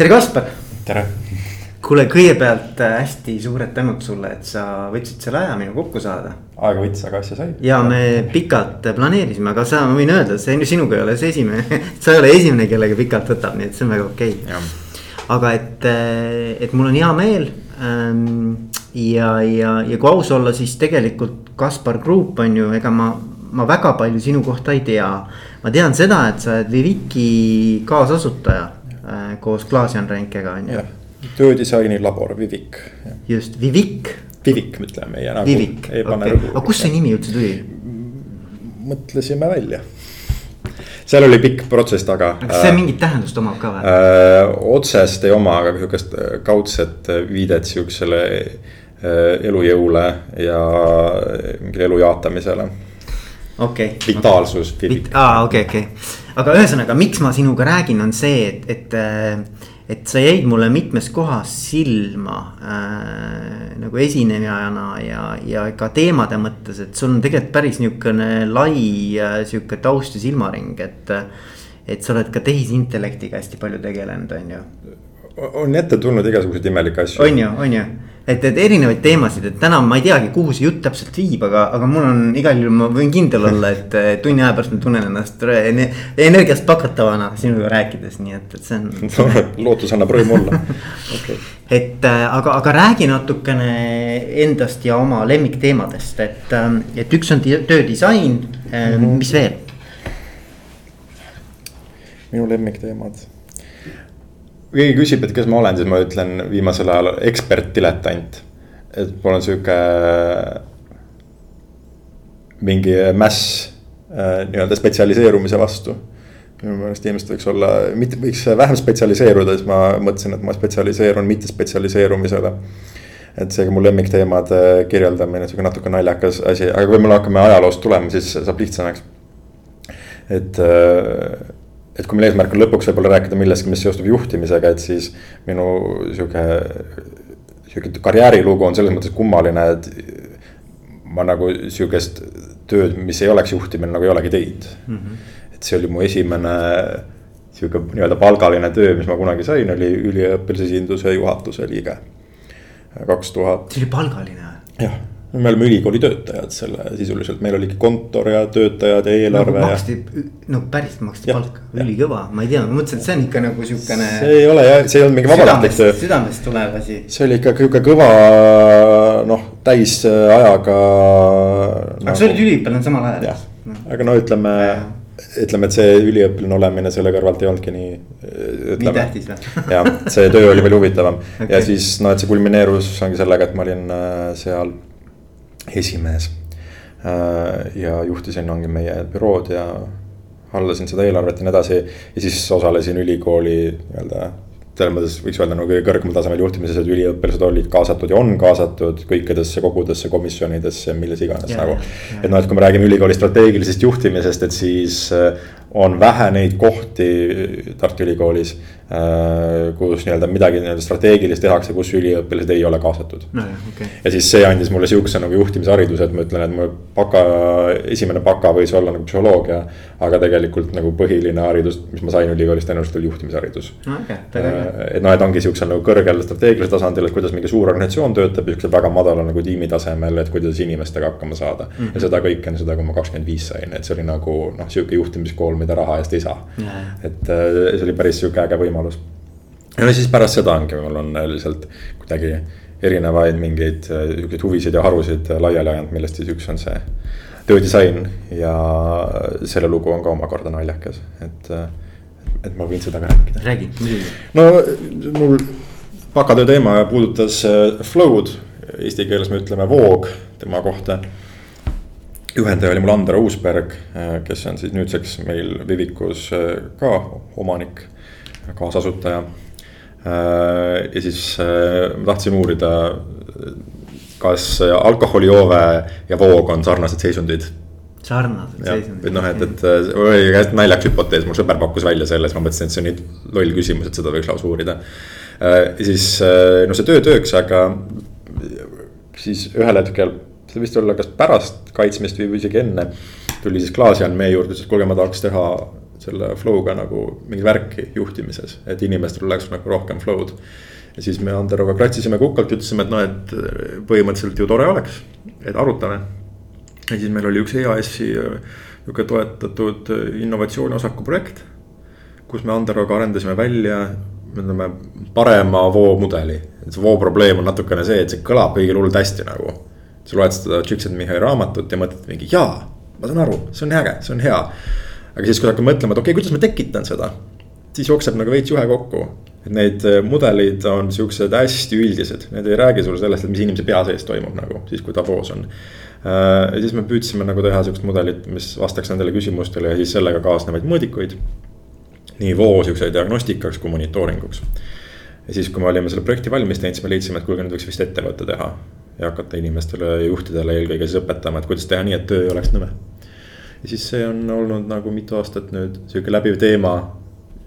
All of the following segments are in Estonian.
tere, Kaspar. tere. kuule, kõigepealt äh, hästi suured tänud sulle, et sa võtsid selle aja minuga kokku saada. aega võttis, aga asja sai. ja me pikalt planeerisime, aga sa, ma võin öelda, see on ju sinuga ei ole see esimene sa ei ole esimene, kellega pikalt võtab, nii et see on väga okei okay.. aga et, äh, et mul on hea meel ähm, ja, ja, ja kui aus olla, siis tegelikult Kaspar Group on ju, ega ma, ma väga palju sinu kohta ei tea. ma tean seda, et sa oled Viviki kaasasutaja äh, koos Klaas-Jan Ränkega on ju. töödisaini labor Vivik. just, Vivik. Vivik ütleme meie nagu. Vivik, okei aga kust see nimi üldse tuli? mõtlesime välja seal oli pikk protsess taga. kas see mingit tähendust omab ka või äh,? otsest ei oma, aga sihukest kaudset viidet sihukesele Äh, elujõule ja mingile elu jaatamisele. Okei okay.. vitaalsus Vit,. aa, okei okay,, okei okay., aga ühesõnaga, miks ma sinuga räägin, on see, et, et, äh, et sa jäid mulle mitmes kohas silma äh, nagu esinejana ja, ja ka teemade mõttes, et sul on tegelikult päris niisugune lai äh, sihuke taust ja silmaring, et. et sa oled ka tehisintellektiga hästi palju tegelenud, on ju. On ette tulnud igasuguseid imelikke asju. on ju, on ju et, et erinevaid teemasid, et täna ma ei teagi, kuhu see jutt täpselt viib, aga, aga mul on igal juhul, ma võin kindel olla, et tunni aja pärast ma tunnen ennast energiast pakatavana sinuga rääkides, nii et, et see on lootus annab rõõmu olla okay.. et äh, aga, aga räägi natukene endast ja oma lemmikteemadest, et, ähm, et üks on töödisain mm, -hmm. mis veel? minu lemmikteemad keegi küsib, et kes ma olen, siis ma ütlen viimasel ajal ekspert-diletant. et mul on sihuke mingi mäss äh, nii-öelda spetsialiseerumise vastu. minu meelest inimesed võiks olla, mitte võiks vähem spetsialiseeruda, siis ma mõtlesin, et ma spetsialiseerun mitte spetsialiseerumisele. et seega mu lemmikteemade kirjeldamine, sihuke natuke naljakas asi, aga kui me hakkame ajaloost tulema, siis saab lihtsamaks. et äh, et kui meil eesmärk on lõpuks võib-olla rääkida millestki, mis seostub juhtimisega, et siis minu sihuke, sihuke karjäärilugu on selles mõttes kummaline, et ma nagu sihukest tööd, mis ei oleks juhtimine, nagu ei olegi teinud mm. -hmm. et see oli mu esimene sihuke nii-öelda palgaline töö, mis ma kunagi sain, oli üliõpilasesinduse juhatuse liige. kaks tuhat. see oli palgaline? jah me oleme ülikooli töötajad selle sisuliselt, meil oligi kontor ja töötajad ja eelarve nagu maksti, no päriselt maksti palka, ülikõva, ma ei tea, ma mõtlesin, et see on ikka nagu siukene. see ei ole jah, see ei olnud mingi vabatahtlik töö. südamest tulev asi. see oli ikka sihuke kõva noh, täisajaga nagu.... aga sa olid üliõpilane samal ajal? jah, aga no ütleme ütleme, et see üliõpilane olemine selle kõrvalt ei olnudki nii. nii tähtis või? jah, see töö oli palju huvitavam okay. ja siis noh, et see kulmineerus ongi sellega, et ma olin äh, seal esimees. Äh, ja juhtisin, ongi meie bürood ja hallasin seda eelarvet ja nii edasi. ja siis osalesin ülikooli nii-öelda selles mõttes võiks öelda nagu kõige kõrgemal tasemel juhtimises, et üliõpilased olid kaasatud ja on kaasatud kõikidesse kogudesse, komisjonidesse, milles iganes ja, nagu. et noh, et kui me räägime ülikooli strateegilisest juhtimisest, et siis äh, on vähe neid kohti Tartu Ülikoolis kus nii-öelda midagi nii-öelda strateegilist tehakse, kus üliõpilased ei ole kaasatud no,. Okay. ja siis see andis mulle sihukese nagu juhtimishariduse, et ma ütlen, et mu baka, esimene baka võis olla nagu psühholoogia. aga tegelikult nagu põhiline haridus, mis ma sain ülikoolist tõenäoliselt oli juhtimisharidus okay,. Äh, et noh, et ongi sihukesel nagu kõrgel strateegilisel tasandil, et kuidas mingi suur organisatsioon töötab ja sihukesel väga madalal nagu tiimi tasemel, et kuidas inimestega hakkama saada mm. -hmm. ja seda kõike on seda, kui ma kakskümmend viis sain, et see oli nagu noh, sihuke juhtimiskool, mida raha eest ei saa. et äh, see oli päris sihuke äge võimalus võimalus. ja siis pärast seda ongi, mul on lihtsalt kuidagi erinevaid mingeid äh, sihukeseid huvisid ja harusid laiali ajanud, millest siis üks on see töödisain ja selle lugu on ka omakorda naljakas, et, äh, et ma võin seda ka rääkida. räägi, muidugi. no mul bakatöö teema puudutas äh, flow'd, eesti keeles me ütleme voog tema kohta. juhendaja oli mul Andero Uusberg, kes on siis nüüdseks meil Vivikus ka omanik kaasasutaja. Äh, ja siis äh, ma tahtsin uurida, kas alkoholijoove ja voog on sarnased seisundid sarnased seisundid. et noh, et, et oli hästi naljakas hüpotees, mu sõber pakkus välja selle, siis ma mõtlesin, et see on nii loll küsimus, et seda võiks lausa uurida. Äh, siis no see töö tööks, aga siis ühel hetkel, see vist olla kas pärast kaitsmist või isegi enne. tuli siis Klaas-Jan meie juurde, ütles, et kuulge, ma tahaks teha selle flow'ga nagu mingit värki juhtimises, et inimestel oleks nagu rohkem flow'd. ja siis me Anderoga kratsisime kukalt, ütlesime, et noh, et põhimõtteliselt ju tore oleks, et arutame. ja siis meil oli üks EAS-i nihuke toetatud innovatsiooniosaku projekt. kus me Anderoga arendasime välja ütleme parema voomudeli, et see voo probleem on natukene see, et see kõlab kõigil hullult hästi nagu. sa loed seda Csikszentmihalyi raamatut ja mõtled mingi jaa, ma saan aru, see on äge, see on hea. Aga siis, kui hakkad mõtlema, et okei okay,, kuidas ma tekitan seda, siis jookseb nagu veits juhe kokku. et need äh, mudelid on siuksed hästi üldised, need ei räägi sulle sellest, et mis inimese pea sees toimub nagu siis, kui ta voos on. Äh, ja siis me püüdsime nagu teha siukest mudelit, mis vastaks nendele küsimustele ja siis sellega kaasnevaid mõõdikuid nii voo sihukese diagnostikaks kui monitooringuks. ja siis, kui me olime selle projekti valmis teinud, siis me leidsime, et kuulge, nüüd võiks vist ettevõtte teha. ja hakata inimestele juhtidele eelkõige siis õpetama, et kuidas teha nii, et töö ei oleks nõme. Ja siis see on olnud nagu mitu aastat nüüd sihuke läbiv teema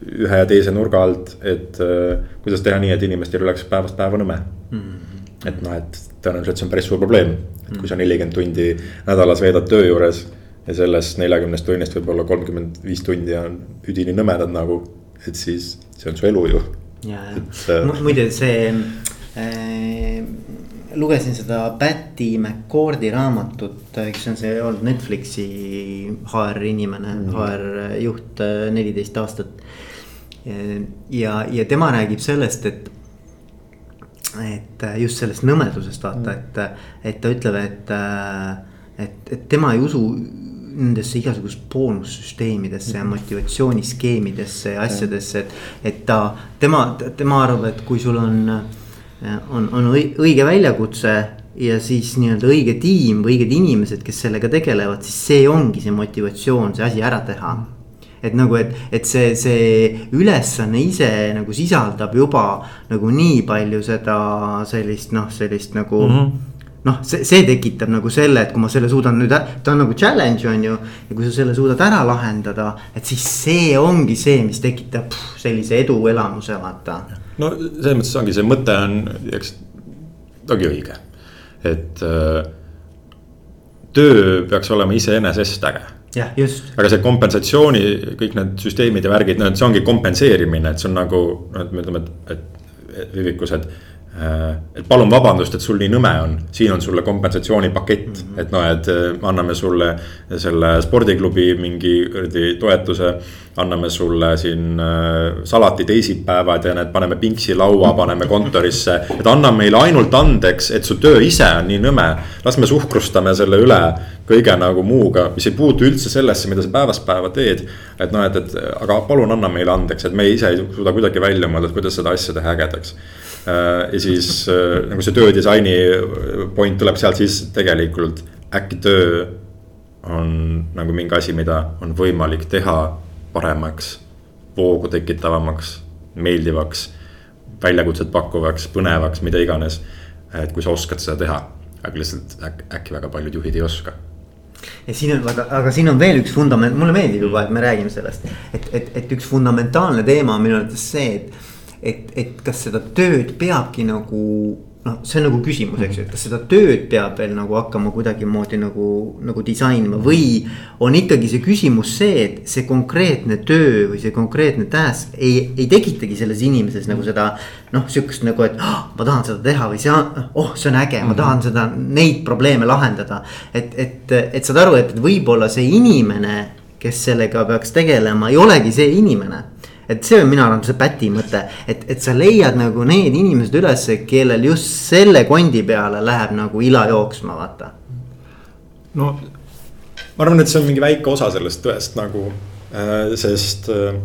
ühe ja teise nurga alt, et äh, kuidas teha nii, et inimestel oleks päevast päeva nõme mm. et noh, et tõenäoliselt see on päris suur probleem, et kui sa nelikümmend tundi nädalas veedad töö juures ja sellest neljakümnest tunnist võib-olla kolmkümmend viis tundi on üdini nõmedad nagu, et siis see on su elu ju. ja, ja äh, muide see äh,, lugesin seda Patty McCordi raamatut, kes on see olnud Netflixi HR inimene mm, -hmm. HR juht äh, neliteist aastat. ja, ja tema räägib sellest, et et just sellest nõmedusest vaata mm., et, et ta ütleb, et, et, et tema ei usu nendesse igasugust boonussüsteemidesse ja motivatsiooniskeemidesse ja asjadesse, et. et ta, tema, tema arvab, et kui sul on, on, on õige väljakutse ja siis nii-öelda õige tiim või õiged inimesed, kes sellega tegelevad, siis see ongi see motivatsioon, see asi ära teha et nagu, et, et see, see ülesanne ise nagu sisaldab juba nagu nii palju seda sellist noh, sellist nagu mm. -hmm noh, see, see tekitab nagu selle, et kui ma selle suudan nüüd, ta on nagu challenge on ju. ja kui sa selle suudad ära lahendada, et siis see ongi see, mis tekitab pff, sellise eduelamuse, vaata. No selles mõttes ongi see mõte on, eks, ongi õige, et äh, töö peaks olema iseenesest äge jah, just. aga see kompensatsiooni, kõik need süsteemid ja värgid, no et see ongi kompenseerimine, et see on nagu noh, et me ütleme, et, et Vivikus, et et palun vabandust, et sul nii nõme on, siin on sulle kompensatsioonipakett mm, -hmm. et noh, et äh, anname sulle selle spordiklubi mingi kuradi toetuse. anname sulle siin äh, salati teisipäevad ja need paneme pingsi laua, paneme kontorisse, et anna meile ainult andeks, et su töö ise on nii nõme. las me suhkrustame selle üle kõige nagu muuga, mis ei puutu üldse sellesse, mida sa päevast päeva teed. et noh, et, et aga palun anna meile andeks, et me ise ei suuda kuidagi välja mõelda, et kuidas seda asja teha ägedaks Äh, ja siis äh, nagu see töödisaini point tuleb sealt siis tegelikult äkki töö on nagu mingi asi, mida on võimalik teha paremaks, voogu tekitavamaks, meeldivaks, väljakutset pakkuvaks, põnevaks, mida iganes. et kui sa oskad seda teha, aga lihtsalt äkki, äkki väga paljud juhid ei oska ja siin on, aga, aga siin on veel üks fundament, mulle meeldib juba, et me räägime sellest, et, et, et üks fundamentaalne teema on minu arvates see, et et, et kas seda tööd peabki nagu noh, see on nagu küsimus, eks ju, et kas seda tööd peab veel nagu hakkama kuidagimoodi nagu, nagu disainima või on ikkagi see küsimus see, et see konkreetne töö või see konkreetne task ei, ei tekitagi selles inimeses nagu seda. noh, sihukest nagu, et oh, ma tahan seda teha või see on, oh, see on äge, ma tahan seda, neid probleeme lahendada. et, et, et saad aru, et võib-olla see inimene, kes sellega peaks tegelema, ei olegi see inimene et see on minu arvates see päti mõte, et, et sa leiad nagu need inimesed üles, kellel just selle kondi peale läheb nagu ila jooksma, vaata. no ma arvan, et see on mingi väike osa sellest tõest nagu, äh, sest äh,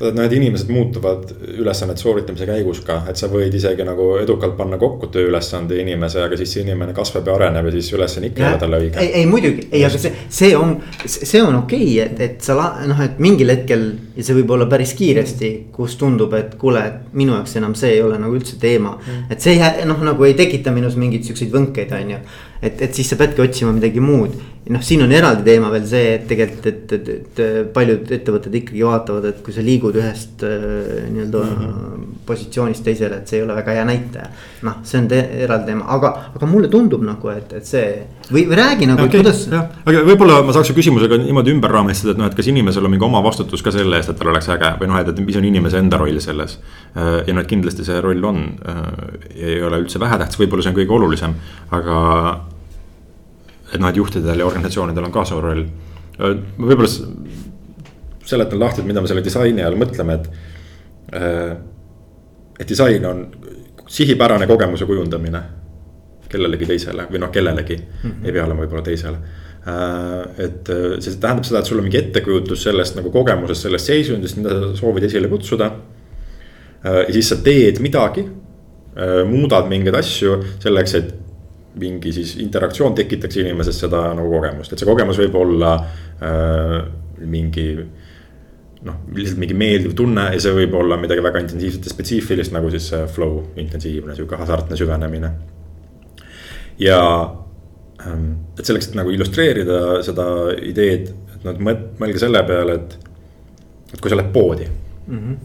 need inimesed muutuvad ülesannete sooritamise käigus ka, et sa võid isegi nagu edukalt panna kokku tööülesande inimese, aga siis see inimene kasvab ja areneb ja siis ülesanne ikka ei ole talle õige. ei, ei muidugi, ei, aga see, see on, see on okei okay,, et, et sa noh, et mingil hetkel ja see võib olla päris kiiresti, kus tundub, et kuule, et minu jaoks enam see ei ole nagu üldse teema. Mm.. et see noh, nagu ei tekita minus mingeid siukseid võnkeid, on ju et, et siis sa peadki otsima midagi muud. noh, siin on eraldi teema veel see, et tegelikult, et, et, et paljud ettevõtted ikkagi vaatavad, et kui sa liigud ühest äh, nii-öelda mm -hmm. positsioonist teisele, et see ei ole väga hea näitaja. noh, see on te eraldi teema, aga, aga mulle tundub nagu, et, et see või, või räägi nagu okay,, kuidas. aga võib-olla ma saaks su küsimusega niimoodi ümber raamistada, et noh, et kas inimesel on mingi oma vastutus ka selle eest, et tal oleks äge või noh, et, et mis on inimese enda roll selles. Äh, ja noh, et kindlasti see roll on, ei ole üldse vähetähtis, võib-olla see on kõige olulisem, aga. Et noh, et juhtidel ja organisatsioonidel on kaasav roll, ma võib-olla seletan lahti, et mida me selle disaini all mõtleme, et. Et disain on sihipärane kogemuse kujundamine kellelegi teisele või noh, kellelegi mm, -hmm. ei pea olema võib-olla teisele. Et see tähendab seda, et sul on mingi ettekujutus sellest nagu kogemusest, sellest seisundist, mida sa soovid esile kutsuda. ja siis sa teed midagi, muudad mingeid asju selleks, et mingi siis interaktsioon tekitaks inimeses seda nagu kogemust, et see kogemus võib olla äh, mingi noh, lihtsalt mingi meeldiv tunne ja see võib olla midagi väga intensiivset ja spetsiifilist, nagu siis see flow, intensiivne sihuke hasartne süvenemine. ja ähm, et selleks, et nagu illustreerida seda ideed, et noh, mõelge selle peale, et, et kui sa lähed poodi mm. -hmm.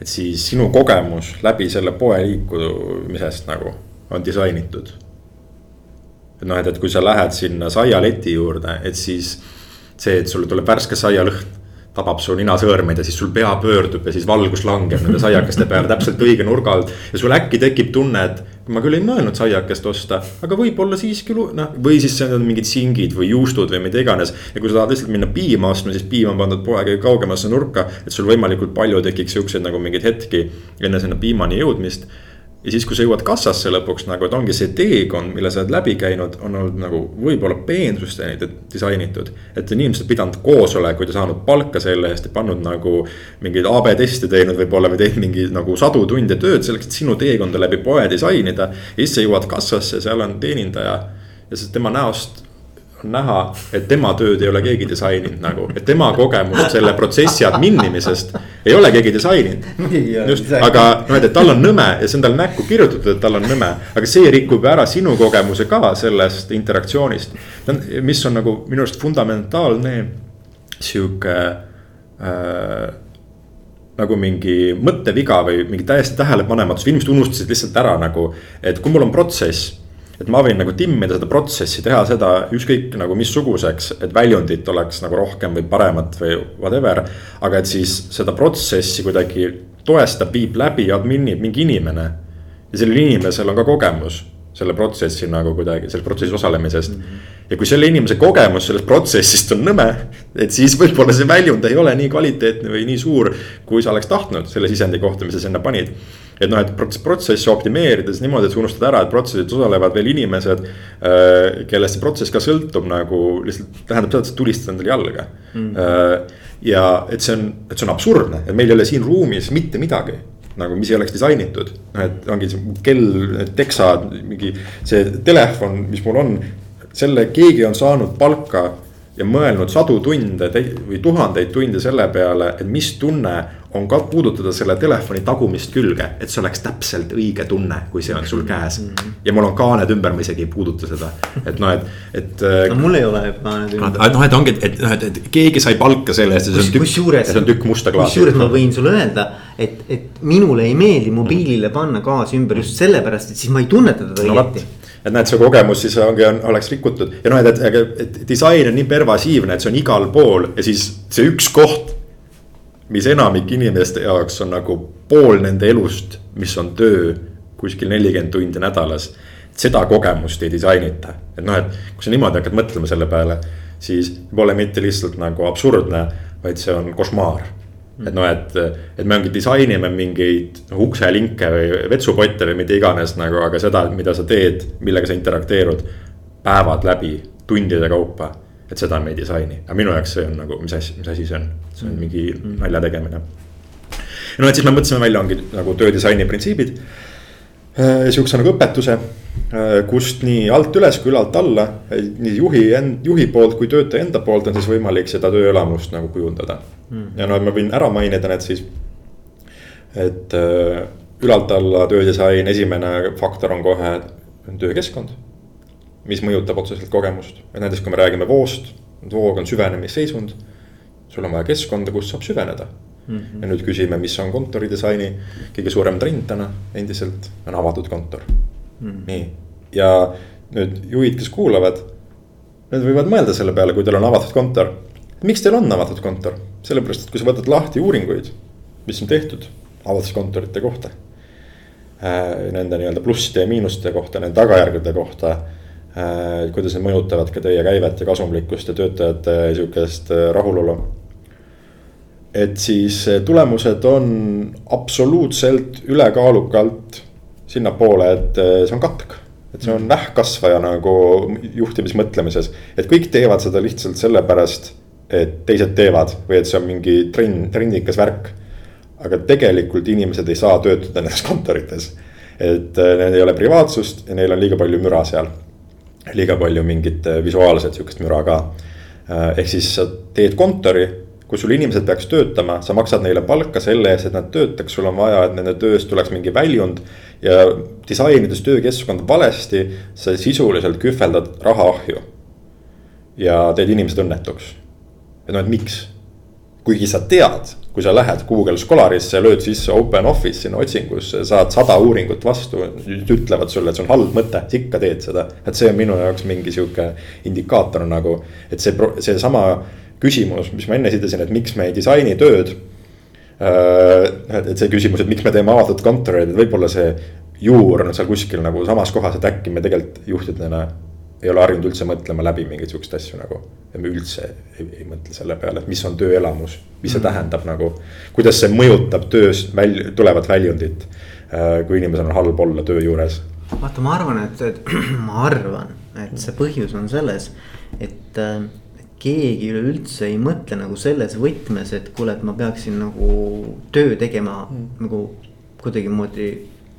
et siis sinu kogemus läbi selle poe liikumisest nagu on disainitud. Noh, et, et kui sa lähed sinna saialeti juurde, et siis see, et sulle tuleb värske saialõhn tabab su ninasõõrmeid ja siis sul pea pöördub ja siis valgus langeb nende saiakeste peale täpselt õige nurga alt. ja sul äkki tekib tunne, et ma küll ei mõelnud saiakest osta, aga võib-olla siiski noh, või siis see on mingid singid või juustud või mida iganes. ja kui sa tahad lihtsalt minna piima ostma, siis piim on pandud poe kõige kaugemasse nurka, et sul võimalikult palju tekiks siukseid nagu mingeid hetki enne sinna piimani jõudmist ja siis, kui sa jõuad kassasse lõpuks nagu, et ongi see teekond, mille sa oled läbi käinud, on olnud nagu võib-olla peensusteni disainitud. et inimesed pidanud koosolekuid ja saanud palka selle eest ja pannud nagu mingeid AB teste teinud võib-olla või teinud mingi nagu sadu tunde tööd selleks, et sinu teekonda läbi poe disainida. ja siis sa jõuad kassasse, seal on teenindaja ja tema näost on näha, et tema tööd ei ole keegi disaininud nagu, et tema kogemust selle protsessi adminimisest ei ole keegi disaininud. just, aga noh, et, et tal on nõme ja see on tal näkku kirjutatud, et tal on nõme, aga see rikub ära sinu kogemuse ka sellest interaktsioonist. mis on nagu minu arust fundamentaalne sihuke äh, nagu mingi mõtteviga või mingi täiesti tähelepanematus, inimesed unustasid lihtsalt ära nagu, et kui mul on protsess et ma võin nagu timmida seda protsessi, teha seda ükskõik nagu missuguseks, et väljundit oleks nagu rohkem või paremat või whatever. aga et siis seda protsessi kuidagi toestab, viib läbi, adminib mingi inimene. ja sellel inimesel on ka kogemus selle protsessi nagu kuidagi, selles protsessis osalemisest mm. -hmm. Ja kui selle inimese kogemus sellest protsessist on nõme, et siis võib-olla see väljund ei ole nii kvaliteetne või nii suur, kui sa oleks tahtnud selle sisendi kohta, mis sa sinna panid. et noh, et protsessi optimeerides niimoodi, et sa unustad ära, et protsessis osalevad veel inimesed äh,. kellest see protsess ka sõltub nagu lihtsalt tähendab seda, et sa tulistad endale jalga mm. Äh, ja et see on, et see on absurdne, et meil ei ole siin ruumis mitte midagi nagu, mis ei oleks disainitud. noh, et ongi see kell, teksad, mingi see telefon, mis mul on, selle keegi on saanud palka ja mõelnud sadu tunde või tuhandeid tunde selle peale, et mis tunne on ka puudutada selle telefoni tagumist külge, et see oleks täpselt õige tunne, kui see on sul käes. ja mul on kaaned ümber, ma isegi ei puuduta seda, et noh, et, et. Äh, no mul ei ole kaaned ümber. noh, et ongi, et noh, et, et keegi sai palka selle eest ja see on tükk, see on tükk musta klaasi. kusjuures ma võin sulle öelda, et, et minule ei meeldi mobiilile panna gaasi ümber just sellepärast, et siis ma ei tunneta teda no, õieti et näed, see kogemus siis ongi, on, oleks rikutud ja noh, et, et, et disain on nii pervasiivne, et see on igal pool ja siis see üks koht. mis enamik inimeste jaoks on nagu pool nende elust, mis on töö kuskil nelikümmend tundi nädalas. seda kogemust ei disainita, et noh, et kui sa niimoodi hakkad mõtlema selle peale, siis pole mitte lihtsalt nagu absurdne, vaid see on košmaar et noh, et, et me ongi disainime mingeid ukselinke või vetsupotte või mida iganes nagu, aga seda, mida sa teed, millega sa interakteerud päevad läbi, tundide kaupa. et seda me ei disaini, aga minu jaoks see on nagu, mis asi, mis asi see on, see on mingi nalja tegemine. no et siis me mõtlesime välja, ongi nagu töödisaini printsiibid. Äh, sihukese nagu õpetuse kust nii alt üles kui ülalt alla, nii juhi end, juhi poolt kui töötaja enda poolt on siis võimalik seda tööelamust nagu kujundada mm.. ja no ma võin ära mainida need siis. et äh, ülalt alla töödisain, esimene faktor on kohe töökeskkond. mis mõjutab otseselt kogemust, et näiteks kui me räägime voost, voog on süvenemisseisund. sul on vaja keskkonda, kus saab süveneda mm. -hmm. ja nüüd küsime, mis on kontoridisaini kõige suurem trend täna endiselt, on avatud kontor mm. nii, ja nüüd juhid, kes kuulavad. Need võivad mõelda selle peale, kui teil on avatud kontor. miks teil on avatud kontor? sellepärast, et kui sa võtad lahti uuringuid, mis on tehtud avatud kontorite kohta äh,. Nende nii-öelda plusside ja miinuste kohta, nende tagajärgede kohta äh,. kuidas need mõjutavad ka teie käivet ja kasumlikkust ja töötajate sihukest äh, rahulolu et siis eh, tulemused on absoluutselt ülekaalukalt sinnapoole, et eh, see on katk. et see on vähkkasvaja nagu juhtimismõtlemises, et kõik teevad seda lihtsalt sellepärast, et teised teevad või et see on mingi trenn, trennikas värk. aga tegelikult inimesed ei saa töötada nendes kontorites. et eh, neil ei ole privaatsust ja neil on liiga palju müra seal. liiga palju mingit visuaalset sihukest müra ka. ehk siis sa teed kontori kui sul inimesed peaks töötama, sa maksad neile palka selle eest, et nad töötaks, sul on vaja, et nende tööst tuleks mingi väljund. ja disainides töökeskkonda valesti, sa sisuliselt kühveldad raha ahju. ja teed inimesed õnnetuks. et noh, et miks? kuigi sa tead, kui sa lähed Google Scholarisse, lööd sisse open office sinna otsingusse, saad sada uuringut vastu. ütlevad sulle, et see on halb mõte, sa ikka teed seda, et see on minu jaoks mingi sihuke indikaator nagu, et see, seesama küsimus, mis ma enne esitasin, et miks me ei disaini tööd. Äh, et see küsimus, et miks me teeme avatud kontoreid, et võib-olla see juur on seal kuskil nagu samas kohas, et äkki me tegelikult juhtidena ei ole harjunud üldse mõtlema läbi mingeid siukseid asju nagu. ja me üldse ei, ei mõtle selle peale, et mis on tööelamus, mis see mm. tähendab nagu. kuidas see mõjutab töös väl-, tulevat väljundit, äh, kui inimesel on halb olla töö juures. vaata, ma arvan, et, et ma arvan, et see põhjus on selles, et äh, keegi üleüldse ei mõtle nagu selles võtmes, et kuule, et ma peaksin nagu töö tegema mm. nagu kuidagimoodi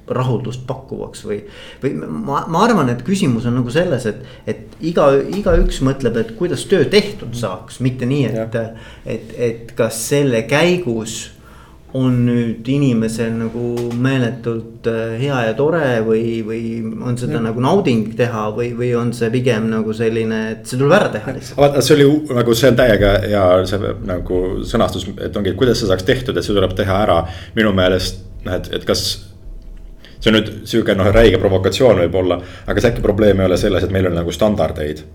rahuldust pakkuvaks või. või ma, ma arvan, et küsimus on nagu selles, et, et iga, igaüks mõtleb, et kuidas töö tehtud saaks, mitte nii, et, et, et kas selle käigus on nüüd inimesel nagu meeletult äh, hea ja tore või, või on seda ja. nagu nauding teha või, või on see pigem nagu selline, et see tuleb ära teha lihtsalt. vaata, see oli nagu see on täiega hea see nagu sõnastus, et ongi, et kuidas see saaks tehtud, et see tuleb teha ära. minu meelest noh, et, et kas see on nüüd sihuke noh, räige provokatsioon võib-olla, aga kas äkki probleem ei ole selles, et meil on nagu standardeid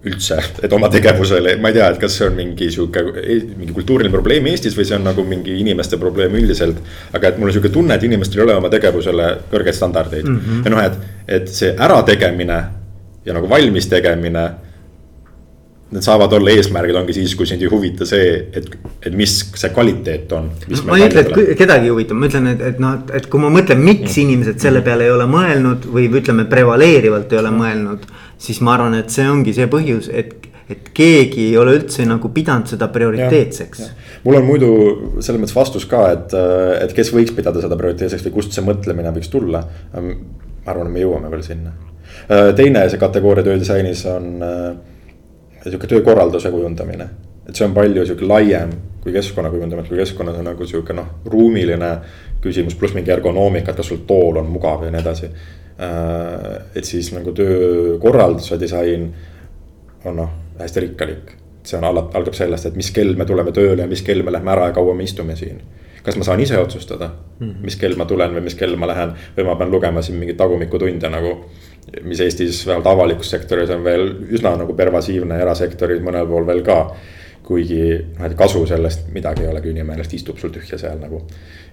üldse, et oma tegevusele, ma ei tea, et kas see on mingi sihuke, mingi kultuuriline probleem Eestis või see on nagu mingi inimeste probleem üldiselt. aga et mul on sihuke tunne, et inimestel ei ole oma tegevusele kõrgeid standardeid mm. -hmm. ja noh, et, et see ärategemine ja nagu valmis tegemine. Need saavad olla eesmärgid, ongi siis, kui sind ei huvita see, et, et mis see kvaliteet on. ma ei ütle, et kedagi ei huvita, ma ütlen, et, et noh, et kui ma mõtlen, miks mm. inimesed selle peale ei ole mõelnud või ütleme, prevaleerivalt ei ole mõelnud siis ma arvan, et see ongi see põhjus, et, et keegi ei ole üldse nagu pidanud seda prioriteetseks. mul on muidu selles mõttes vastus ka, et, et kes võiks pidada seda prioriteetseks või kust see mõtlemine võiks tulla. ma arvan, et me jõuame veel sinna. teine see kategooria töödisainis on sihuke töökorralduse kujundamine. et see on palju sihuke laiem kui keskkonna kujundamine, kui keskkonnas on nagu sihuke noh, ruumiline küsimus, pluss mingi ergonoomika, et kas sul tool on mugav ja nii edasi Äh, et siis nagu töökorralduse disain on noh, hästi rikkalik. see on algab sellest, et mis kell me tuleme tööle ja mis kell me lähme ära ja kaua me istume siin. kas ma saan ise otsustada -hmm. mis kell ma tulen või mis kell ma lähen või ma pean lugema siin mingeid tagumikutunde nagu. mis Eestis vähemalt avalikus sektoris on veel üsna nagu pervasiivne, erasektoris mõnel pool veel ka kuigi noh, et kasu sellest midagi ei ole, kui inimene lihtsalt istub sul tühja seal nagu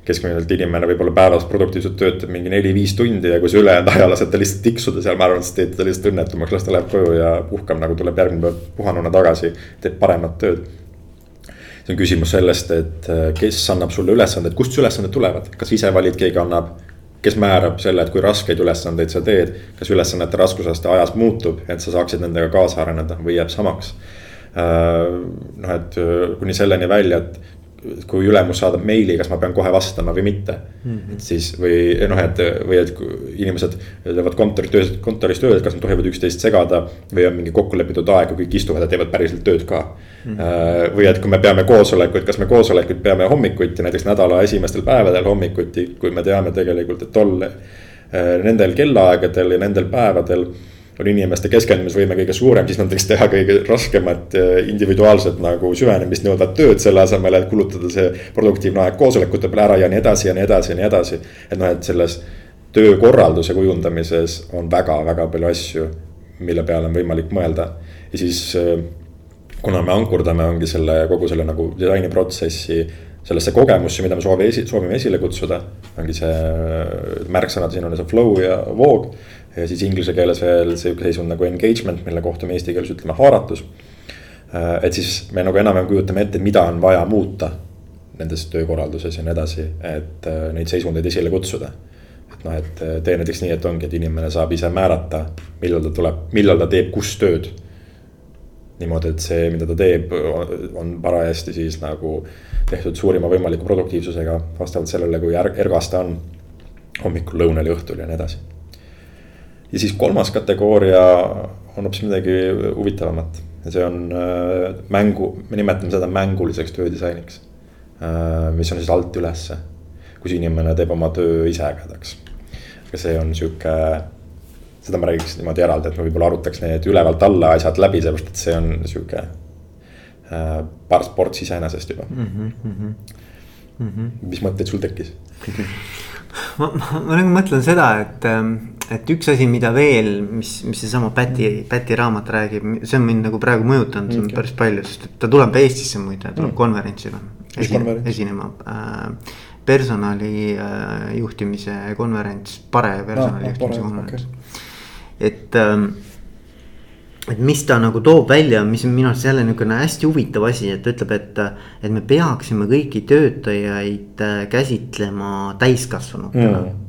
keskmiselt inimene võib-olla päevas produktiivselt töötab mingi neli-viis tundi ja kui sa ülejäänud aja lased ta lihtsalt tiksuda seal, ma arvan, sa teed teda lihtsalt õnnetumaks, las ta läheb koju ja puhkab nagu tuleb järgmine päev puhanuna tagasi, teeb paremat tööd. see on küsimus sellest, et äh, kes annab sulle ülesanded, kust su ülesanded tulevad, kas ise valid, keegi annab. kes määrab selle, et kui raskeid ülesandeid sa teed, kas ülesannete raskusaste ajas muutub, et sa saaksid nendega kaasa areneda või jääb samaks noh, et äh, kuni selleni välja, et kui ülemus saadab meili, kas ma pean kohe vastama või mitte mm. -hmm. et siis või noh, et või et inimesed teevad kontoris tööd, kontoris tööd, kas nad tohivad üksteist segada. või on mingi kokkulepitud aeg, kui kõik istuvad ja teevad päriselt tööd ka mm. -hmm. või et kui me peame koosolekuid, kas me koosolekuid peame hommikuti, näiteks nädala esimestel päevadel hommikuti, kui me teame tegelikult, et tol. Äh, nendel kellaaegadel ja nendel päevadel on inimeste keskendumisvõime kõige suurem, siis nad võiks teha kõige raskemat individuaalset nagu süvenemist nõudvat tööd selle asemel, et kulutada see produktiivne aeg koosolekute peale ära ja nii edasi ja nii edasi ja nii edasi. et noh, et selles töökorralduse kujundamises on väga-väga palju asju, mille peale on võimalik mõelda ja siis kuna me ankurdame, ongi selle kogu selle nagu disainiprotsessi sellesse kogemusse, mida me soovime esi, soovime esile kutsuda. ongi see märksõnad siin on see flow ja voog. Ja siis inglise keeles veel sihuke seisund nagu engagement, mille kohta me eesti keeles ütleme haaratus. et siis me nagu enam-vähem kujutame ette, mida on vaja muuta nendes töökorralduses ja nii edasi, et äh, neid seisundeid esile kutsuda. et noh, et äh, tee näiteks nii, et ongi, et inimene saab ise määrata, millal ta tuleb, millal ta teeb kus tööd niimoodi, et see, mida ta teeb, on parajasti siis nagu tehtud suurima võimaliku produktiivsusega vastavalt sellele, kui er-, ergas ta on. hommikul, lõunal ja õhtul ja nii edasi. Ja siis kolmas kategooria on hoopis midagi huvitavamat ja see on äh, mängu, me nimetame seda mänguliseks töödisainiks äh,. mis on siis alt ülesse, kus inimene teeb oma töö ise ägedaks. aga see on sihuke seda ma räägiks niimoodi eraldi, et ma võib-olla arutaks need ülevalt alla asjad läbi, sellepärast et see on sihuke äh, paar sports iseenesest juba mm. -hmm. Mm -hmm. mis mõtteid sul tekkis ma, ma, ma nagu mõtlen seda, et, ähm, et üks asi, mida veel, mis, mis seesama Päti, Päti raamat räägib, see on mind nagu praegu mõjutanud okay. päris palju, sest ta tuleb Eestisse muide, tuleb mm. konverentsile. Esi, esinema äh, personali äh, juhtimise konverents, pare personali no, juhtimise konverents okay et ähm, et mis ta nagu toob välja, mis on minu arust jälle niisugune hästi huvitav asi, et ütleb, et, et me peaksime kõiki töötajaid äh, käsitlema täiskasvanutena mm..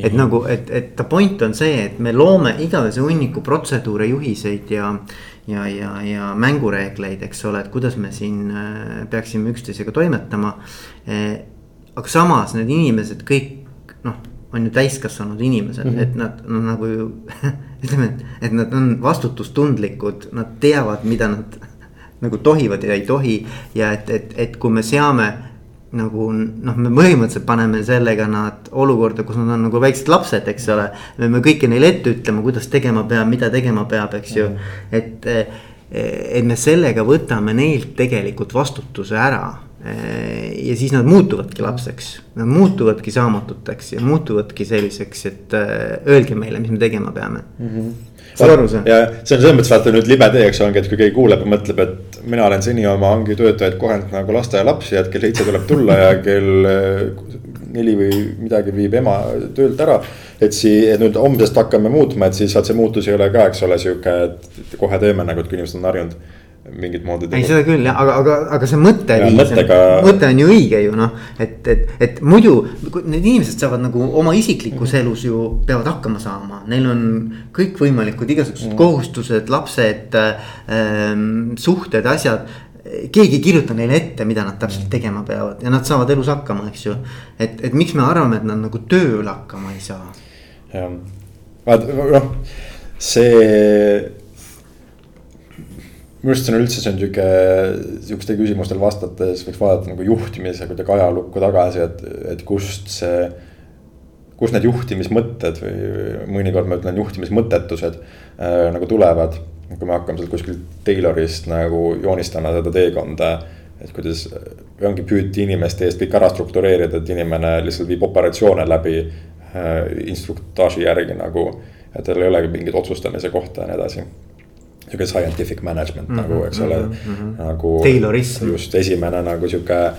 Et nagu, et, et ta point on see, et me loome igavese hunniku protseduure, juhiseid ja. ja, ja, ja mängureegleid, eks ole, et kuidas me siin äh, peaksime üksteisega toimetama. Äh, aga samas need inimesed kõik noh on ju täiskasvanud inimesed mm, -hmm. et nad no, nagu ju ütleme, et, nad on vastutustundlikud, nad teavad, mida nad nagu tohivad ja ei tohi. ja et, et, et kui me seame nagu noh, me põhimõtteliselt paneme sellega nad olukorda, kus nad on nagu väiksed lapsed, eks ole. me peame kõike neile ette ütlema, kuidas tegema peab, mida tegema peab, eks ju, mhm. et. et me sellega võtame neilt tegelikult vastutuse ära ja siis nad muutuvadki lapseks, nad muutuvadki saamatuteks ja muutuvadki selliseks, et äh, öelge meile, mis me tegema peame mm. -hmm saad aru sa? ja see on selles mõttes vaata nüüd libe tee, eks ongi, et kui keegi kuuleb ja mõtleb, et mina olen seni oma hangi töötajaid kohelnud nagu lasteaialapsi, et kell seitse tuleb tulla ja kell äh, neli või midagi viib ema töölt ära. et sii-, et nüüd homsest hakkame muutma, et siis vaat see muutus ei ole ka, eks ole, sihuke, et kohe teeme nagu, et kui inimesed on harjunud mingit moodi. ei, seda küll jah, aga, aga, aga see mõtteviis, mõttega... mõte on ju õige ju noh, et, et, et muidu need inimesed saavad nagu oma isiklikus mhm. elus ju peavad hakkama saama, neil on kõikvõimalikud igasugused mm. kohustused, lapsed ähm,, suhted, asjad keegi ei kirjuta neile ette, mida nad täpselt mhm. tegema peavad ja nad saavad elus hakkama, eks ju. et, et miks me arvame, et nad nagu tööl hakkama ei saa? jah, vaat noh, see minu arust see on üldse, see on sihuke, sihukestele küsimustele vastates võiks vaadata nagu juhtimise kuidagi ajalukku tagasi, et, et kust see. kust need juhtimismõtted või mõnikord ma ütlen juhtimismõttetused äh, nagu tulevad. kui me hakkame sealt kuskilt Taylorist nagu joonistama seda teekonda. et kuidas, ongi püüti inimeste eest kõik ära struktureerida, et inimene lihtsalt viib operatsioone läbi äh, instruktaaži järgi nagu. et tal ei olegi mingit otsustamise kohta ja nii edasi sihuke scientific management mm -hmm, nagu, eks ole mm, -hmm. nagu. Taylorism. just esimene nagu sihuke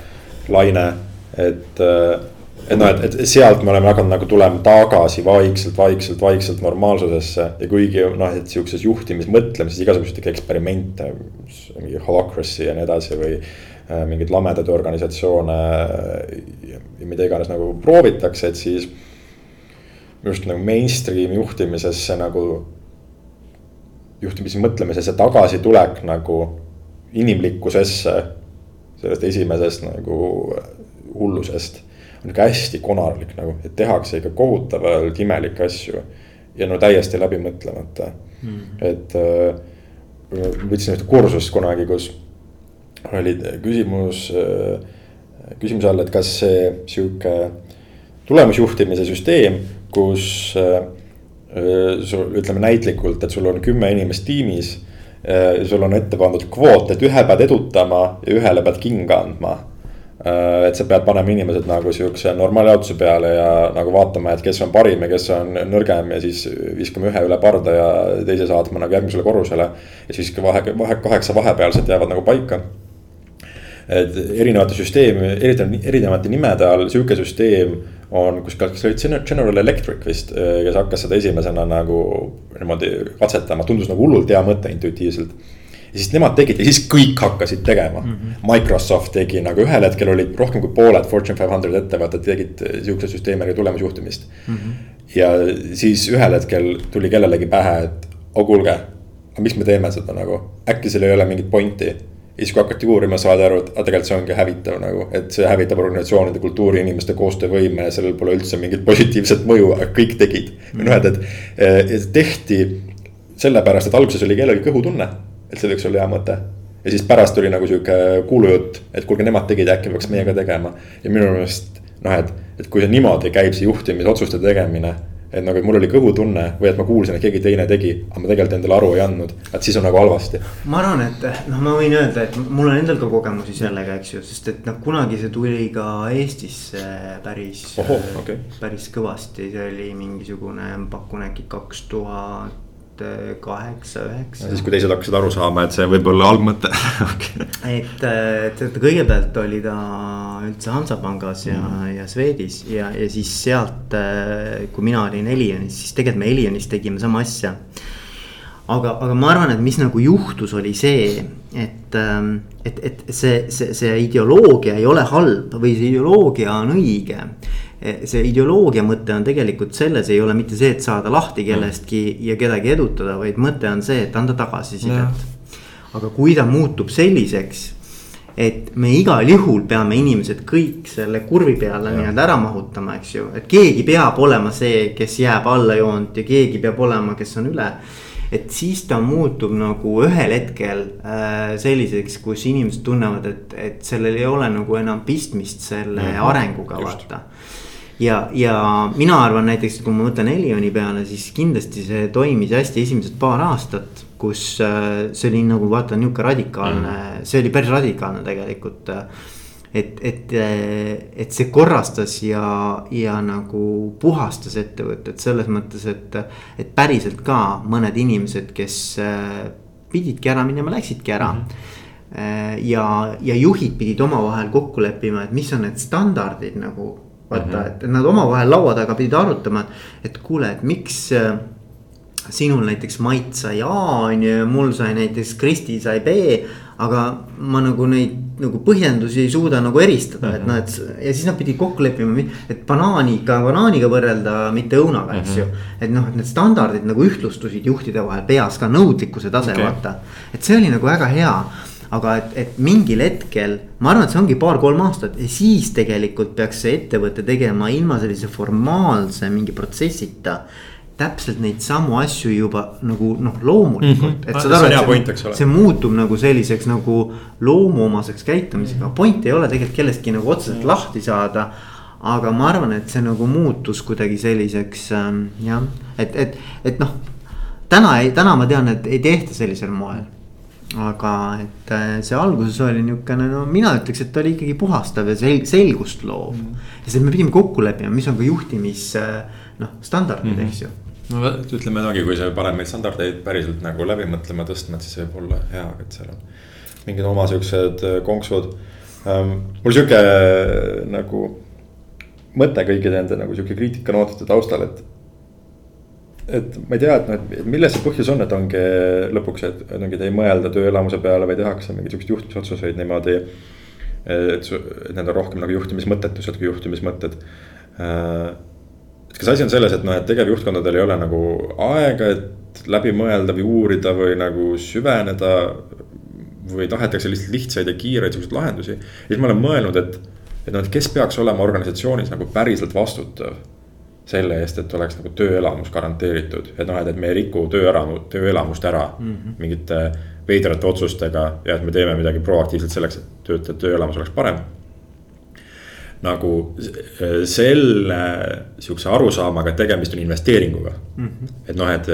laine, et. et noh, et, et sealt me oleme hakanud nagu tulema tagasi vaikselt, vaikselt, vaikselt normaalsusesse ja kuigi noh, et sihukeses juhtimismõtlemises igasuguseid eksperimente. mingi holacracy ja nii edasi või äh, mingeid lamedaid organisatsioone ja mida iganes nagu proovitakse, et siis. minu arust nagu mainstream juhtimisesse nagu juhtimise mõtlemise, see tagasitulek nagu inimlikkusesse. sellest esimesest nagu hullusest on ikka hästi konarlik nagu, et tehakse ikka kohutavalt imelikke asju. ja no täiesti läbi mõtlemata mm, -hmm. et äh, võtsin ühte kursust kunagi, kus oli küsimus äh,, küsimuse all, et kas see sihuke tulemusjuhtimise süsteem, kus äh, sul ütleme näitlikult, et sul on kümme inimest tiimis. sul on ette pandud kvoot, et ühe pead edutama ja ühele pead kinga andma Äh, et sa pead panema inimesed nagu sihukese normaaljaotuse peale ja nagu vaatama, et kes on parim ja kes on nõrgem ja siis viskame ühe üle parda ja teise saatma nagu järgmisele korrusele. ja siis vahe, vahe, kaheksa vahepealset jäävad nagu paika. Et erinevate süsteemi, erinevate, erinevate nimede all sihuke süsteem on kuskil, kas oli General Electric vist, kes hakkas seda esimesena nagu niimoodi katsetama, tundus nagu hullult hea mõte intuitiivselt ja siis nemad tegid ja siis kõik hakkasid tegema mm. -hmm. Microsoft tegi nagu ühel hetkel olid rohkem kui pooled Fortune five hundred ettevõtted tegid sihukese süsteemiga tulemusjuhtimist mm. -hmm. ja siis ühel hetkel tuli kellelegi pähe, et oh kuulge, aga miks me teeme seda nagu, äkki seal ei ole mingit pointi ja siis, kui hakati uurima, saadi aru, et aga tegelikult see ongi hävitav nagu, et see hävitab organisatsioonide kultuuri, inimeste koostöövõime ja sellel pole üldse mingit positiivset mõju, aga kõik tegid. -hmm. noh, et, et, et tehti sellepärast, et alguses oli kellelgi kõhutunne et see võiks olla hea mõte. ja siis pärast tuli nagu sihuke kuulujutt, et kuulge, nemad tegid, äkki peaks meiega tegema. ja minu meelest noh, et, et kui see niimoodi käib, see juhtimisotsuste tegemine. Et nagu, et mul oli kõhutunne või et ma kuulsin, et keegi teine tegi, aga ma tegelikult endale aru ei andnud, et siis on nagu halvasti. ma arvan, et noh, ma võin öelda, et mul on endal ka kogemusi sellega, eks ju, sest et noh, kunagi see tuli ka Eestisse päris. Okay. päris kõvasti, see oli mingisugune, pakun äkki kaks tuhat kaheksa, üheksa. siis, kui teised hakkasid aru saama, et see võib olla algmõte okay.. et, et, et kõigepealt oli ta üldse Hansapangas ja mm., ja Swedis ja, ja siis sealt, kui mina olin Elionis, siis tegelikult me Elionis tegime sama asja. aga, aga ma arvan, et mis nagu juhtus, oli see, et, et, et see, see, see ideoloogia ei ole halb või see ideoloogia on õige Eh, see ideoloogia mõte on tegelikult selles, ei ole mitte see, et saada lahti kellestki ja kedagi edutada, vaid mõte on see, et anda tagasisidet. aga kui ta muutub selliseks, et me igal juhul peame inimesed kõik selle kurvi peale nii-öelda ära mahutama, eks ju, et keegi peab olema see, kes jääb alla joont ja keegi peab olema, kes on üle et siis ta muutub nagu ühel hetkel äh, selliseks, kus inimesed tunnevad, et, et sellel ei ole nagu enam pistmist selle mm -hmm. arenguga, vaata ja, ja mina arvan näiteks, kui ma mõtlen Elioni peale, siis kindlasti see toimis hästi esimesed paar aastat. kus äh, see oli nagu vaata nihuke radikaalne mm., see oli päris radikaalne tegelikult. et, et, et see korrastas ja, ja nagu puhastas ettevõtet selles mõttes, et, et päriselt ka mõned inimesed, kes äh, pididki ära minema, läksidki ära mm. -hmm ja, ja juhid pidid omavahel kokku leppima, et mis on need standardid nagu vaata mm, -hmm. et nad omavahel laua taga pidid arutama, et kuule, et miks äh, sinul näiteks Mait sai A on ju ja mul sai näiteks Kristi sai B. aga ma nagu neid nagu põhjendusi ei suuda nagu eristada mm, -hmm. et noh, et ja siis nad pidid kokku leppima, et banaaniga, banaaniga võrrelda, mitte õunaga, eks mm -hmm. ju. et noh, et need standardid nagu ühtlustusid juhtide vahel peas ka nõudlikkuse tase okay., vaata. et see oli nagu väga hea aga et, et mingil hetkel, ma arvan, et see ongi paar-kolm aastat ja siis tegelikult peaks see ettevõte tegema ilma sellise formaalse mingi protsessita täpselt neid samu asju juba nagu noh, loomulikult mm. -hmm. et saad aru, et see, see muutub nagu selliseks nagu loomuomaseks käitumisega mm, -hmm. point ei ole tegelikult kellestki nagu otseselt mm -hmm. lahti saada. aga ma arvan, et see nagu muutus kuidagi selliseks ähm, jah, et, et, et noh. täna ei, täna ma tean, et ei tehta sellisel moel aga et äh, see alguses oli niukene, no mina ütleks, et ta oli ikkagi puhastav ja sel-, selgust loov mm.. ja siis me pidime kokku leppima, mis on ka juhtimis äh, noh, standardid mm, -hmm. eks ju no ütleme niimoodi, kui sa paned neid standardeid päriselt nagu läbi mõtlema, tõstma, et siis võib olla hea, et seal on mingid oma siuksed äh, konksud um,. mul sihuke nagu mõte kõikide nende nagu sihuke kriitikanootide taustal, et et ma ei tea, et noh, et milles see põhjus on, et ongi lõpuks, et, et ongi, et ei mõelda tööelamuse peale, vaid tehakse mingeid siukseid juhtimisotsuseid niimoodi. et, et need on rohkem nagu juhtimismõttetused kui juhtimismõtted. et kas asi on selles, et noh, et tegevjuhtkondadel ei ole nagu aega, et läbi mõelda või uurida või nagu süveneda. või tahetakse lihtsalt lihtsaid ja kiireid siukseid lahendusi. ja siis ma olen mõelnud, et, et noh, et kes peaks olema organisatsioonis nagu päriselt vastutav selle eest, et oleks nagu tööelamus garanteeritud, et noh, et, et me ei riku tööelamu, tööelamust ära mm -hmm. mingite veidrate otsustega ja et me teeme midagi proaktiivselt selleks, et töötajate tööelamus oleks parem. nagu selle sihukese arusaamaga, et tegemist on investeeringuga mm. -hmm. et noh, et,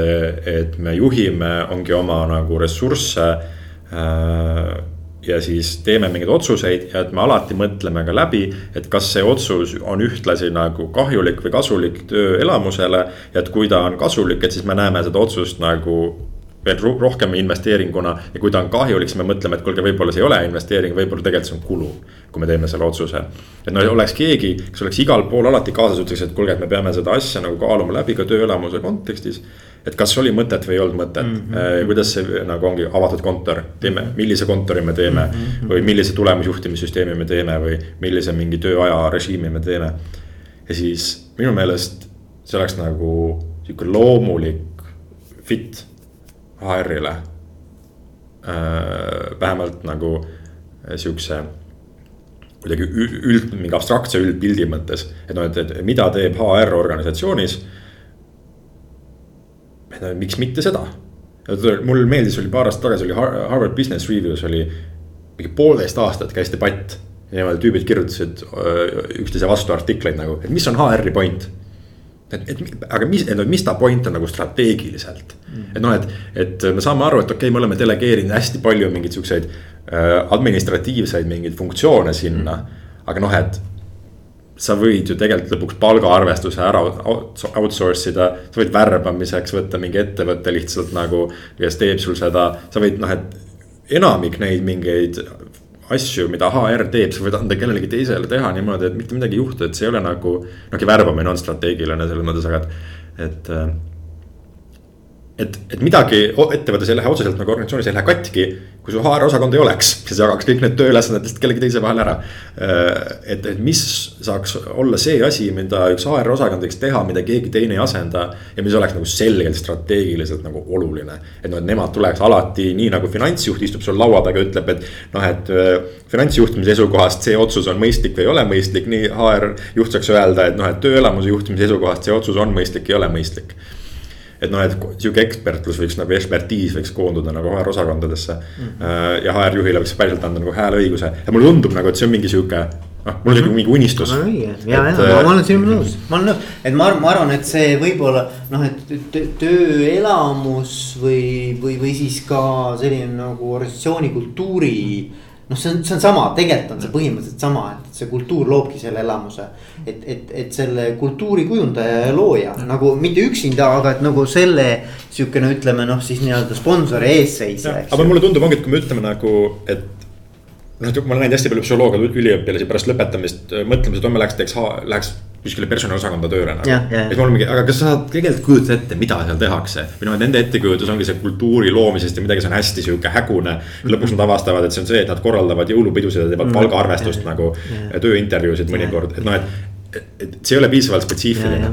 et me juhime, ongi oma nagu ressursse äh, ja siis teeme mingeid otsuseid ja et me alati mõtleme ka läbi, et kas see otsus on ühtlasi nagu kahjulik või kasulik tööelamusele. ja et kui ta on kasulik, et siis me näeme seda otsust nagu veel rohkem investeeringuna ja kui ta on kahjulik, siis me mõtleme, et kuulge, võib-olla see ei ole investeering, võib-olla tegelikult see on kulu. kui me teeme selle otsuse, et no oleks keegi, kes oleks igal pool alati kaasas, ütleks, et kuulge, et me peame seda asja nagu kaaluma läbi ka tööelamuse kontekstis. et kas oli mõtet või ei olnud mõtet mm, -hmm. kuidas see nagu ongi avatud kontor, teeme, millise kontori me teeme mm. -hmm. või millise tulemusjuhtimissüsteemi me teeme või millise mingi tööaja režiimi me teeme. ja siis minu meelest see oleks nagu sihuke loomulik fit HR-ile äh,. vähemalt nagu äh, sihukese kuidagi üld, mingi abstraktse üldpildi mõttes, et noh, et, et mida teeb HR organisatsioonis. miks mitte seda, mul meeldis, oli paar aastat tagasi oli Harvard Business Reviews oli mingi poolteist aastat käis debatt. ja niimoodi tüübid kirjutasid äh, üksteise vastu artikleid nagu, et mis on HR-i point et, et aga mis, et mis ta point on nagu strateegiliselt? Mm.. et noh, et, et me saame aru, et okei okay,, me oleme delegeerinud hästi palju mingeid siukseid äh, administratiivseid mingeid funktsioone sinna mm.. aga noh, et sa võid ju tegelikult lõpuks palgaarvestuse ära outsource ida, sa võid värbamiseks võtta mingi ettevõtte lihtsalt nagu, kes teeb sul seda, sa võid noh, et enamik neid mingeid asju, mida HR teeb, sa võid anda kellelegi teisele teha niimoodi, et mitte midagi ei juhtu, et see ei ole nagu. noh, värbamine on strateegiline selles mõttes, aga et, et äh, et, et midagi ettevõttes ei lähe otseselt nagu organisatsioonis ei lähe katki, kui su HR osakond ei oleks, kes jagaks kõik need tööülesanded lihtsalt kellegi teise vahel ära. Äh, et, et mis saaks olla see asi, mida üks HR osakond võiks teha, mida keegi teine ei asenda. ja mis oleks nagu selgelt strateegiliselt nagu oluline, et noh, et nemad tuleks alati nii nagu finantsjuht istub sul laua taga, ütleb, et noh, et äh, finantsjuhtimise seisukohast see otsus on mõistlik või ei ole mõistlik, nii HR juht saaks öelda, et noh, et tööelamuse juhtimise seisukohast see otsus on mõistlik, ei ole mõistlik et noh, et sihuke ekspertlus võiks nagu ekspertiis võiks koonduda nagu HR osakondadesse mm. -hmm. ja HR juhile võiks päriselt anda nagu hääleõiguse ja mulle tundub nagu, et see on mingi sihuke noh, mul on mm -hmm. mingi unistus. ja, ja ma, ma olen sinuga nõus, ma olen nõus, et ma, ma arvan, et see võib-olla noh, et tööelamus või, või, või siis ka selline nagu organisatsiooni kultuuri mm noh, see on, see on sama, tegelikult on see põhimõtteliselt sama, et see kultuur loobki selle elamuse. et, et, et selle kultuuri kujundaja ja looja nagu mitte üksinda, aga et nagu selle sihukene, ütleme noh, siis nii-öelda sponsori eesseisja. aga mulle tundub ongi, et kui me ütleme nagu, et noh, ma olen näinud hästi palju psühholoogia üliõpilasi pärast lõpetamist mõtlemas, et homme läheks, teeks, läheks kuskile personaliosakonda tööle nagu. mul on mingi, aga kas sa tegelikult kujutad ette, mida seal tehakse? või noh, et nende ettekujutus ongi see kultuuri loomisest ja midagi, see on hästi sihuke hägune. lõpuks nad avastavad, et see on see, et nad korraldavad jõulupidusid ja teevad mm. palgaarvestust ja, nagu ja. tööintervjuusid mõnikord, et noh, et, et see ei ole piisavalt spetsiifiline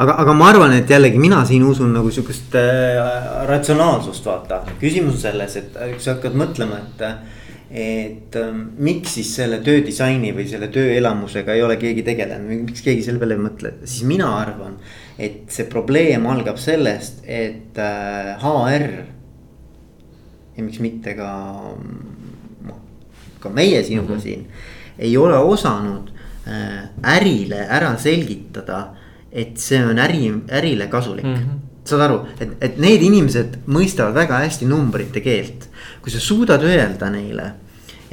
aga, aga ma arvan, et jällegi mina siin usun nagu sihukest äh, ratsionaalsust, vaata. küsimus on selles, et kui sa hakkad mõtlema, et äh, et ähm, miks siis selle töödisaini või selle tööelamusega ei ole keegi tegelenud, miks keegi selle peale ei mõtle, siis mina arvan. et see probleem algab sellest, et äh, HR. ja miks mitte ka, noh, ka meie sinuga mm -hmm. siin ei ole osanud äh, ärile ära selgitada, et see on äri, ärile kasulik mm. -hmm saad aru, et, et need inimesed mõistavad väga hästi numbrite keelt. Kui sa suudad öelda neile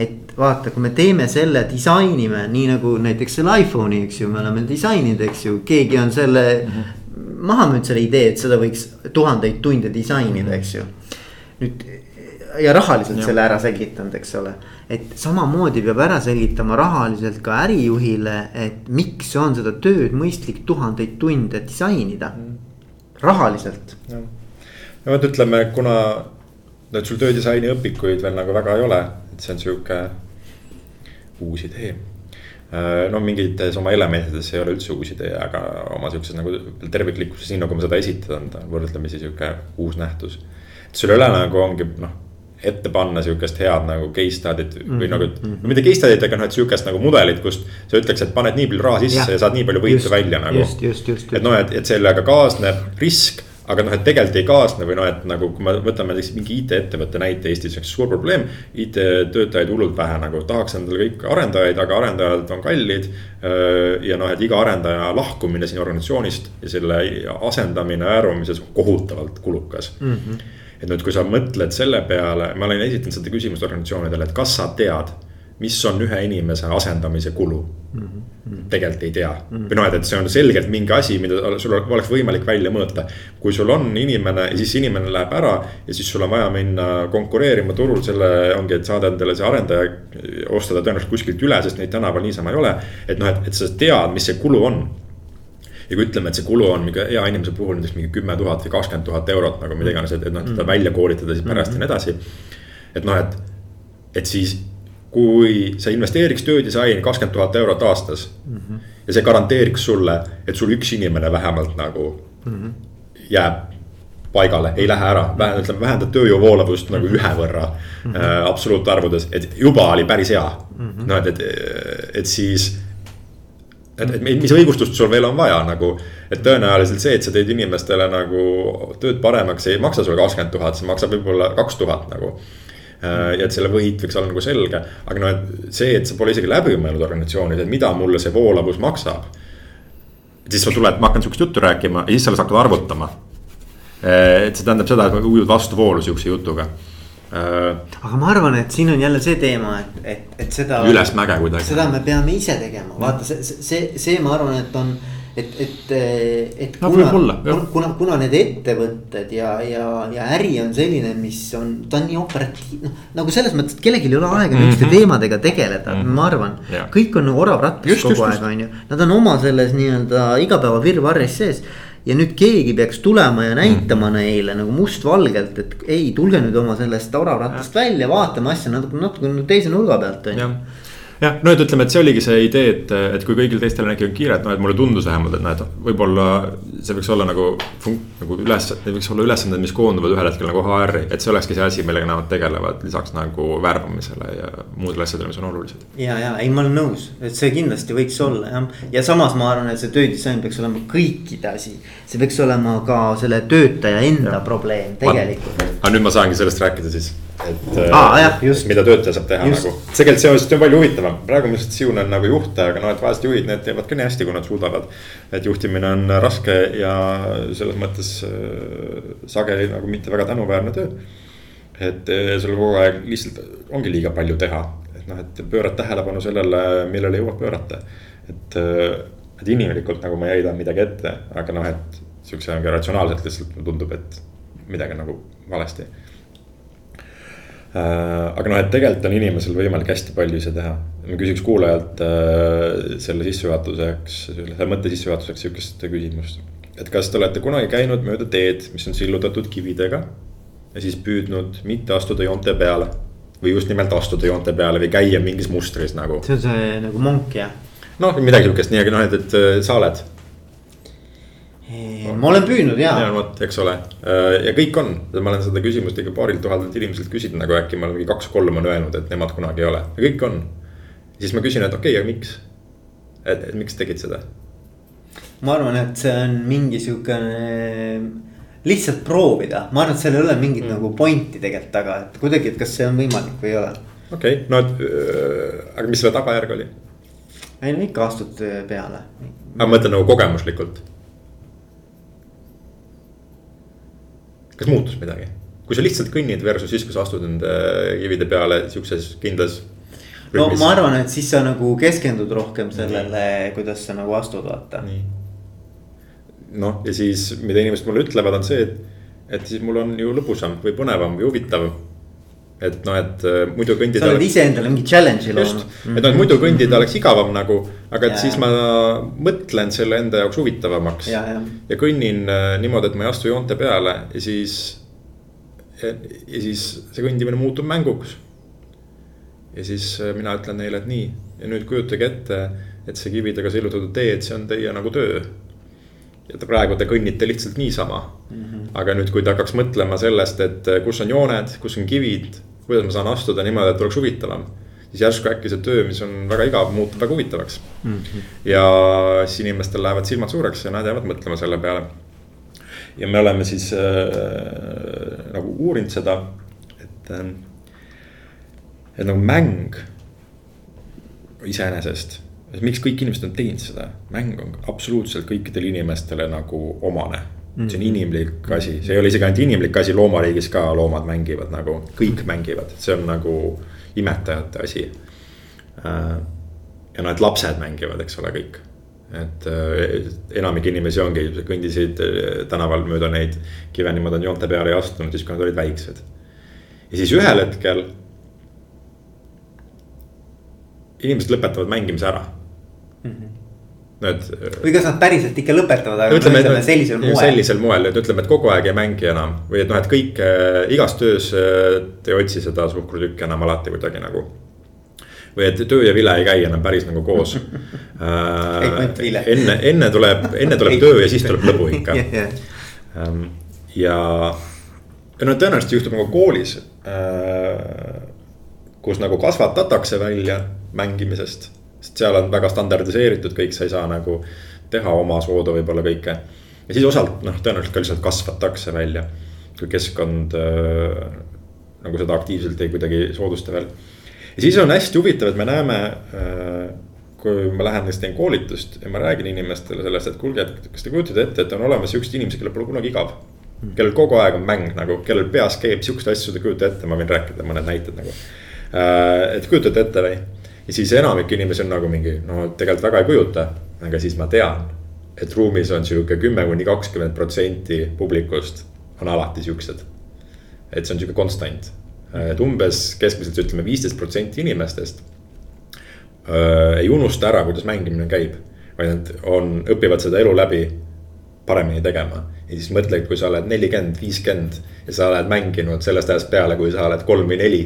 et vaata, kui me teeme selle, disainime nii nagu näiteks selle iPhone'i, eks ju, me oleme disaininud, eks ju, keegi on selle mm. -hmm. maha müünud selle idee, et seda võiks tuhandeid tunde disainida, eks ju. nüüd ja rahaliselt ja. selle ära selgitanud, eks ole. et samamoodi peab ära selgitama rahaliselt ka ärijuhile, et miks on seda tööd mõistlik tuhandeid tunde disainida mm.. rahaliselt. no vot ütleme, kuna et sul töödisaini õpikuid veel nagu väga ei ole, et see on sihuke uus idee. Äh, no mingites oma elementides ei ole üldse uus idee, aga oma sihukeses nagu terviklikkuses, nii nagu ma seda esitan, ta on võrdlemisi sihuke uus nähtus. et sul ei ole nagu ongi noh ette panna sihukest head nagu case study't või mm -hmm. nagu, no mitte case study't, aga noh, et sihukest nagu mudelit, kust. sa ütleks, et paned nii palju raha sisse ja, ja saad nii palju võitu välja nagu. et noh, et, et sellega kaasneb risk aga noh, et tegelikult ei kaasne või noh, et nagu kui me võtame näiteks mingi IT-ettevõtte näite Eestis, üks suur probleem. IT-töötajaid hullult vähe nagu, tahaks endale kõik arendajaid, aga arendajad on kallid. ja noh, et iga arendaja lahkumine siin organisatsioonist ja selle asendamine äärmises kohutavalt kulukas mm. -hmm. et nüüd, kui sa mõtled selle peale, ma olen esitanud seda küsimust organisatsioonidele, et kas sa tead mis on ühe inimese asendamise kulu mm. -hmm. tegelikult ei tea mm -hmm. või noh, et, et see on selgelt mingi asi, mida sul oleks võimalik välja mõõta. kui sul on inimene ja siis inimene läheb ära ja siis sul on vaja minna konkureerima turul, selle ongi, et saada endale see arendaja. osta ta tõenäoliselt kuskilt üle, sest neid tänaval niisama ei ole. et noh, et, et sa tead, mis see kulu on ja kui ütleme, et see kulu on mingi hea inimese puhul näiteks mingi kümme tuhat või kakskümmend tuhat eurot nagu mida iganes, et, et noh, teda mhm. välja koolitada siis pärast mm -hmm. ja nii edasi. et noh, et, et siis kui sa investeeriks töödisaini kakskümmend tuhat eurot aastas mm. -hmm. ja see garanteeriks sulle, et sul üks inimene vähemalt nagu mm -hmm. jääb paigale, ei lähe ära, vähendab, ütleme vähendab tööjõu voolavust nagu mhm. ühe võrra mm -hmm. äh, absoluutarvudes, et juba oli päris hea mm. -hmm. no et, et, et siis. et, et mis õigustust sul veel on vaja nagu, et tõenäoliselt see, et sa teed inimestele nagu tööd paremaks, ei maksa sulle kakskümmend tuhat, see maksab võib-olla kaks tuhat nagu Äh, ja et selle võit võiks olla nagu selge, aga noh, et see, et sa pole isegi läbi mõelnud organisatsioonis, et mida mulle see voolavus maksab. siis sa tuled, ma hakkan sihukest juttu rääkima ja siis sa alles hakkad arvutama. Äh, et see tähendab seda, et ujud vastuvoolu sihukese jutuga äh, aga ma arvan, et siin on jälle see teema, et, et, et seda. ülesmäge kuidagi. seda me peame ise tegema, vaata see, see, see, ma arvan, et on et, et, et no, kuna, kuna, kuna, need ettevõtted ja, ja, ja äri on selline, mis on, ta on nii operatiivne, noh. nagu selles mõttes, et kellelgi ei ole aega mm -hmm. teemadega tegeleda mm, -hmm. ma arvan. kõik on orav rattas kogu just, aeg, on ju. Nad on oma selles nii-öelda igapäeva virvarris sees ja nüüd keegi peaks tulema ja näitama mm. neile nagu mustvalgelt, et ei, tulge nüüd oma sellest oravrattast välja, vaatame asja natuke, natuke teise nurga pealt on ju jah, no et ütleme, et see oligi see idee, et, et kui kõigil teistel on äkki kiire, et noh, et mulle tundus vähemalt, et noh, et võib-olla see võiks olla nagu. nagu üles, võiks olla ülesanded, mis koonduvad ühel hetkel nagu HR-i, et see olekski see asi, millega nemad tegelevad lisaks nagu värbamisele ja muudele asjadele, mis on olulised. ja, ja ei, ma olen nõus, et see kindlasti võiks olla jah, ja samas ma arvan, et see töödisain peaks olema kõikide asi. see peaks olema ka selle töötaja enda ja. probleem tegelikult. aga nüüd ma saangi sellest rääkida siis et ah, jah, just. mida töötaja saab teha just. nagu. tegelikult see on, see on palju huvitavam, praegu ma lihtsalt siunan nagu juhte, aga noh, et vahest juhid, need teevad ka nii hästi, kui nad suudavad. et juhtimine on raske ja selles mõttes äh, sageli nagu mitte väga tänuväärne töö. et äh, sul kogu aeg lihtsalt ongi liiga palju teha, et noh, et pöörad tähelepanu sellele, millele jõuab pöörata. et, äh, et inimlikult nagu ma ei heida midagi ette, aga noh, et sihukese ratsionaalselt lihtsalt tundub, et midagi nagu valesti aga noh, et tegelikult on inimesel võimalik hästi palju ise teha. ma küsiks kuulajalt äh, selle sissejuhatuseks, selle mõtte sissejuhatuseks sihukest küsimust. et kas te olete kunagi käinud mööda teed, mis on sillutatud kividega ja siis püüdnud mitte astuda joonte peale või just nimelt astuda joonte peale või käia mingis mustris nagu. see on see nagu monk jah? noh, midagi sihukest, nii, aga noh, et, et äh, sa oled ma olen püüdnud ja. ja vot, eks ole äh, ja kõik on, ma olen seda küsimust ikka paarilt tuhandelt inimeselt küsinud, nagu äkki ma olen mingi kaks-kolm on öelnud, et nemad kunagi ei ole ja kõik on. siis ma küsin, et okei okay,, aga miks? et, miks tegid seda? ma arvan, et see on mingi sihukene lihtsalt proovida, ma arvan, et seal ei ole mingit mm. nagu pointi tegelikult taga, et kuidagi, et kas see on võimalik või ei ole. okei okay,, no et äh, aga mis selle tagajärg oli? ei no ikka astud peale. aga ma mõtlen nagu kogemuslikult kas muutus midagi? kui sa lihtsalt kõnnid versus siis, kui sa astud nende kivide peale siukses kindlas. no ma arvan, et siis sa nagu keskendud rohkem sellele, kuidas sa nagu astud, vaata. noh, ja siis, mida inimesed mulle ütlevad, on see, et, et siis mul on ju lõbusam või põnevam või huvitavam et noh, et äh, muidu kõndida. sa oled iseendale mingi challenge'i loonud. et noh, et muidu kõndida oleks igavam nagu, aga et ja, siis ma mõtlen selle enda jaoks huvitavamaks. ja, ja. ja kõnnin äh, niimoodi, et ma ei astu joonte peale ja siis. ja siis see kõndimine muutub mänguks. ja siis äh, mina ütlen neile, et nii ja nüüd kujutage ette, et see kividega sillutatud tee, et see on teie nagu töö ja te praegu te kõnnite lihtsalt niisama mm. -hmm. aga nüüd, kui ta hakkaks mõtlema sellest, et kus on jooned, kus on kivid kuidas ma saan astuda niimoodi, et oleks huvitavam. siis järsku äkki see töö, mis on väga igav, muutub väga huvitavaks mm. -hmm. ja siis inimestel lähevad silmad suureks ja nad jäävad mõtlema selle peale. ja me oleme siis äh, nagu uurinud seda, et äh,, et nagu mäng iseenesest miks kõik inimesed on teinud seda, mäng on absoluutselt kõikidele inimestele nagu omane. See on inimlik asi, see ei ole isegi ainult inimlik asi, loomariigis ka loomad mängivad nagu, kõik mängivad, see on nagu imetajate asi. Äh, ja noh, et lapsed mängivad, eks ole, kõik. et äh, enamik inimesi ongi, kõndisid äh, tänaval mööda neid kive niimoodi on joonte peale ei astunud, siis kui nad olid väiksed. ja siis ühel hetkel inimesed lõpetavad mängimise ära mm. -hmm et. või kas nad päriselt ikka lõpetavad, aga ütleme, ütleme sellisel moel. sellisel moel, et ütleme, et kogu aeg ei mängi enam või et noh, et kõik äh, igas töös äh, ei otsi seda suhkrutükki enam alati kuidagi nagu. või et töö ja vile ei käi enam päris nagu koos äh, enne, enne tuleb, enne tuleb töö ja siis tuleb lõbu ikka ähm, ja, ja no tõenäoliselt juhtub nagu koolis äh,. kus nagu kasvatatakse välja mängimisest sest seal on väga standardiseeritud kõik, sa ei saa nagu teha oma soodu võib-olla kõike. ja siis osalt noh, tõenäoliselt ka lihtsalt kasvatakse välja, kui keskkond äh, nagu seda aktiivselt ei kuidagi soodusta veel. ja siis on hästi huvitav, et me näeme äh, kui ma lähen näiteks teen koolitust ja ma räägin inimestele sellest, et kuulge, et kas te kujutate ette, et on olemas siuksed inimesed, kellel pole kunagi igav. kellel kogu aeg on mäng nagu, kellel peas käib siukseid asju, te kujutate ette, ma võin rääkida mõned näited nagu. Äh, et kujutate ette või ja siis enamik inimesi on nagu mingi, no tegelikult väga ei kujuta, aga siis ma tean, et ruumis on sihuke kümme kuni kakskümmend protsenti publikust on alati siuksed. et see on sihuke konstant, et umbes keskmiselt ütleme viisteist protsenti inimestest äh, ei unusta ära, kuidas mängimine käib, vaid nad on, õpivad seda elu läbi paremini tegema. ja siis mõtle, kui sa oled nelikümmend, viiskümmend ja sa oled mänginud sellest ajast peale, kui sa oled kolm või neli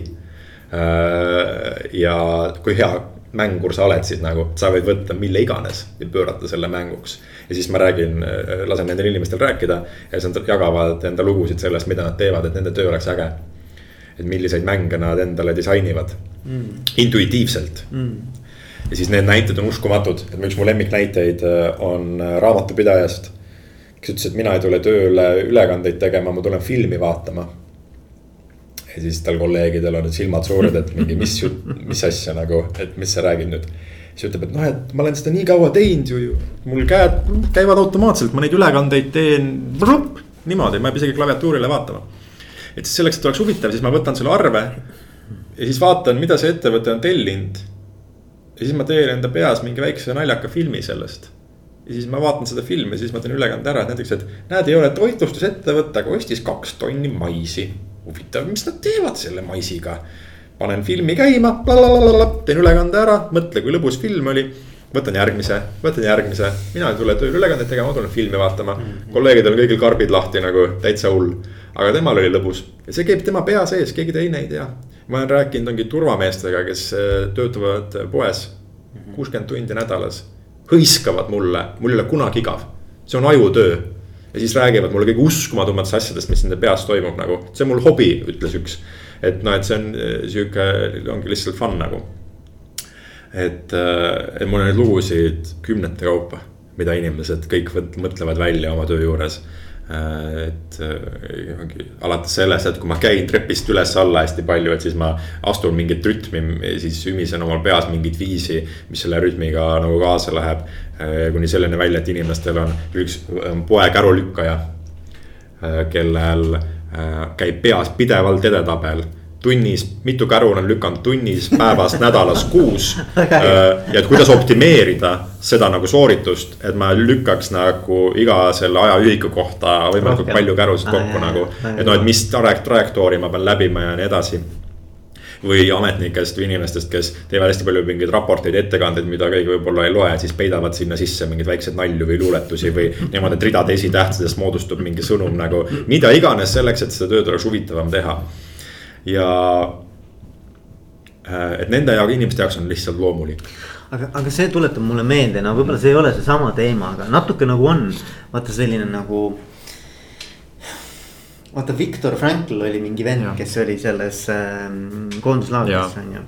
ja kui hea mängur sa oled, siis nagu sa võid võtta mille iganes ja pöörata selle mänguks. ja siis ma räägin, äh, lasen nendel inimestel rääkida ja siis nad jagavad enda lugusid sellest, mida nad teevad, et nende töö oleks äge. et milliseid mänge nad endale disainivad mm. intuitiivselt mm. ja siis need näited on uskumatud, et üks mu lemmiknäiteid äh, on raamatupidajast. kes ütles, et mina ei tule tööle ülekandeid tegema, ma tulen filmi vaatama ja siis tal kolleegidel on need silmad suured, et mingi, mis mis asja nagu, et mis sa räägid nüüd. siis ütleb, et noh, et ma olen seda nii kaua teinud ju, ju, mul käed käivad automaatselt, ma neid ülekandeid teen. niimoodi, ma ei pea isegi klaviatuurile vaatama. et siis selleks, et oleks huvitav, siis ma võtan selle arve. ja siis vaatan, mida see ettevõte on tellinud. ja siis ma teen enda peas mingi väikse naljaka filmi sellest ja siis ma vaatan seda filmi, siis ma teen ülekande ära, et näiteks, et näed, ei ole toitlustusettevõte, aga ostis kaks tonni maisi huvitav, mis nad teevad selle maisiga. panen filmi käima, teen ülekande ära, mõtle, kui lõbus film oli. võtan järgmise, võtan järgmise, mina ei tule tööle ülekandeid tegema, ma tulen filmi vaatama mm. -hmm. kolleegidel on kõigil karbid lahti nagu täitsa hull. aga temal oli lõbus ja see käib tema pea sees, keegi teine ei tea. ma olen rääkinud mingi turvameestega, kes äh, töötavad poes kuuskümmend tundi nädalas. hõiskavad mulle, mul ei ole kunagi igav, see on ajutöö ja siis räägivad mulle kõige uskumatumatest asjadest, mis nende peas toimub nagu, see on mul hobi, ütles üks. et noh, et see on eh, sihuke, ongi lihtsalt fun nagu. et, eh, et mul on neid lugusid kümnete kaupa, mida inimesed kõik mõtlevad välja oma töö juures et äh, alates sellest, et kui ma käin trepist üles-alla hästi palju, et siis ma astun mingit rütmi, siis ümisen omal peas mingit viisi, mis selle rütmiga nagu kaasa läheb. Äh, kuni selleni välja, et inimestel on üks poeg ärulükkaja, kellel käib peas pidevalt edetabel tunnis, mitu käru olen lükanud tunnis, päevas, nädalas, kuus. Äh, ja et kuidas optimeerida seda nagu sooritust, et ma lükkaks nagu iga selle ajaühiku kohta võimalikult palju kärusid kokku ah, nagu. et noh, et mis trajektoori ma pean läbima ja nii edasi või ametnikest või inimestest, kes teevad hästi palju mingeid raporteid, ettekandeid, mida keegi võib-olla ei loe, siis peidavad sinna sisse mingeid väikseid nalju või luuletusi või niimoodi, et ridade esitähtedest moodustub mingi sõnum nagu. mida iganes selleks, et seda tööd oleks huvitavam teha ja äh, et nende jaoks, inimeste jaoks on lihtsalt loomulik. aga, aga see tuletab mulle meelde, no võib-olla see ei ole seesama teema, aga natuke nagu on, vaata selline nagu. vaata, Viktor Frankl oli mingi vend, kes oli selles äh, koonduslaagris on ju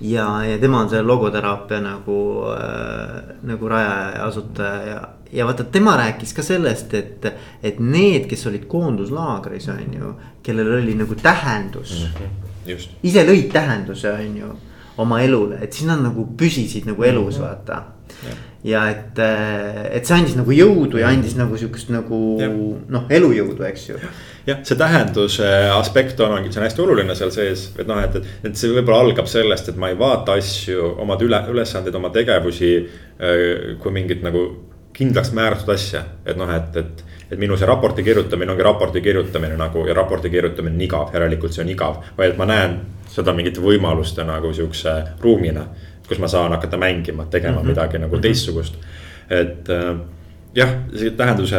ja, ja tema on see logoteraapia nagu äh,, nagu rajaja ja asutaja ja, ja vaata, tema rääkis ka sellest, et, et need, kes olid koonduslaagris, on ju, kellel oli nagu tähendus mm. -hmm. ise lõid tähenduse, on ju, oma elule, et siis nad nagu püsisid nagu elus, mhm. vaata ja ja et, et see andis nagu jõudu ja andis nagu sihukest nagu noh, elujõudu, eks ju. jah, see tähenduse aspekt on, ongi, see on hästi oluline seal sees, et noh, et, et, et see võib-olla algab sellest, et ma ei vaata asju, omad üle, ülesandeid, oma tegevusi äh, kui mingit nagu kindlaks määratud asja, et noh, et, et. et minu see raporti kirjutamine ongi raporti kirjutamine nagu ja raporti kirjutamine on igav, järelikult see on igav, vaid ma näen seda mingite võimaluste nagu sihukese ruumina kus ma saan hakata mängima, tegema mm -hmm. midagi nagu mhm. teistsugust. et äh, jah, see tähenduse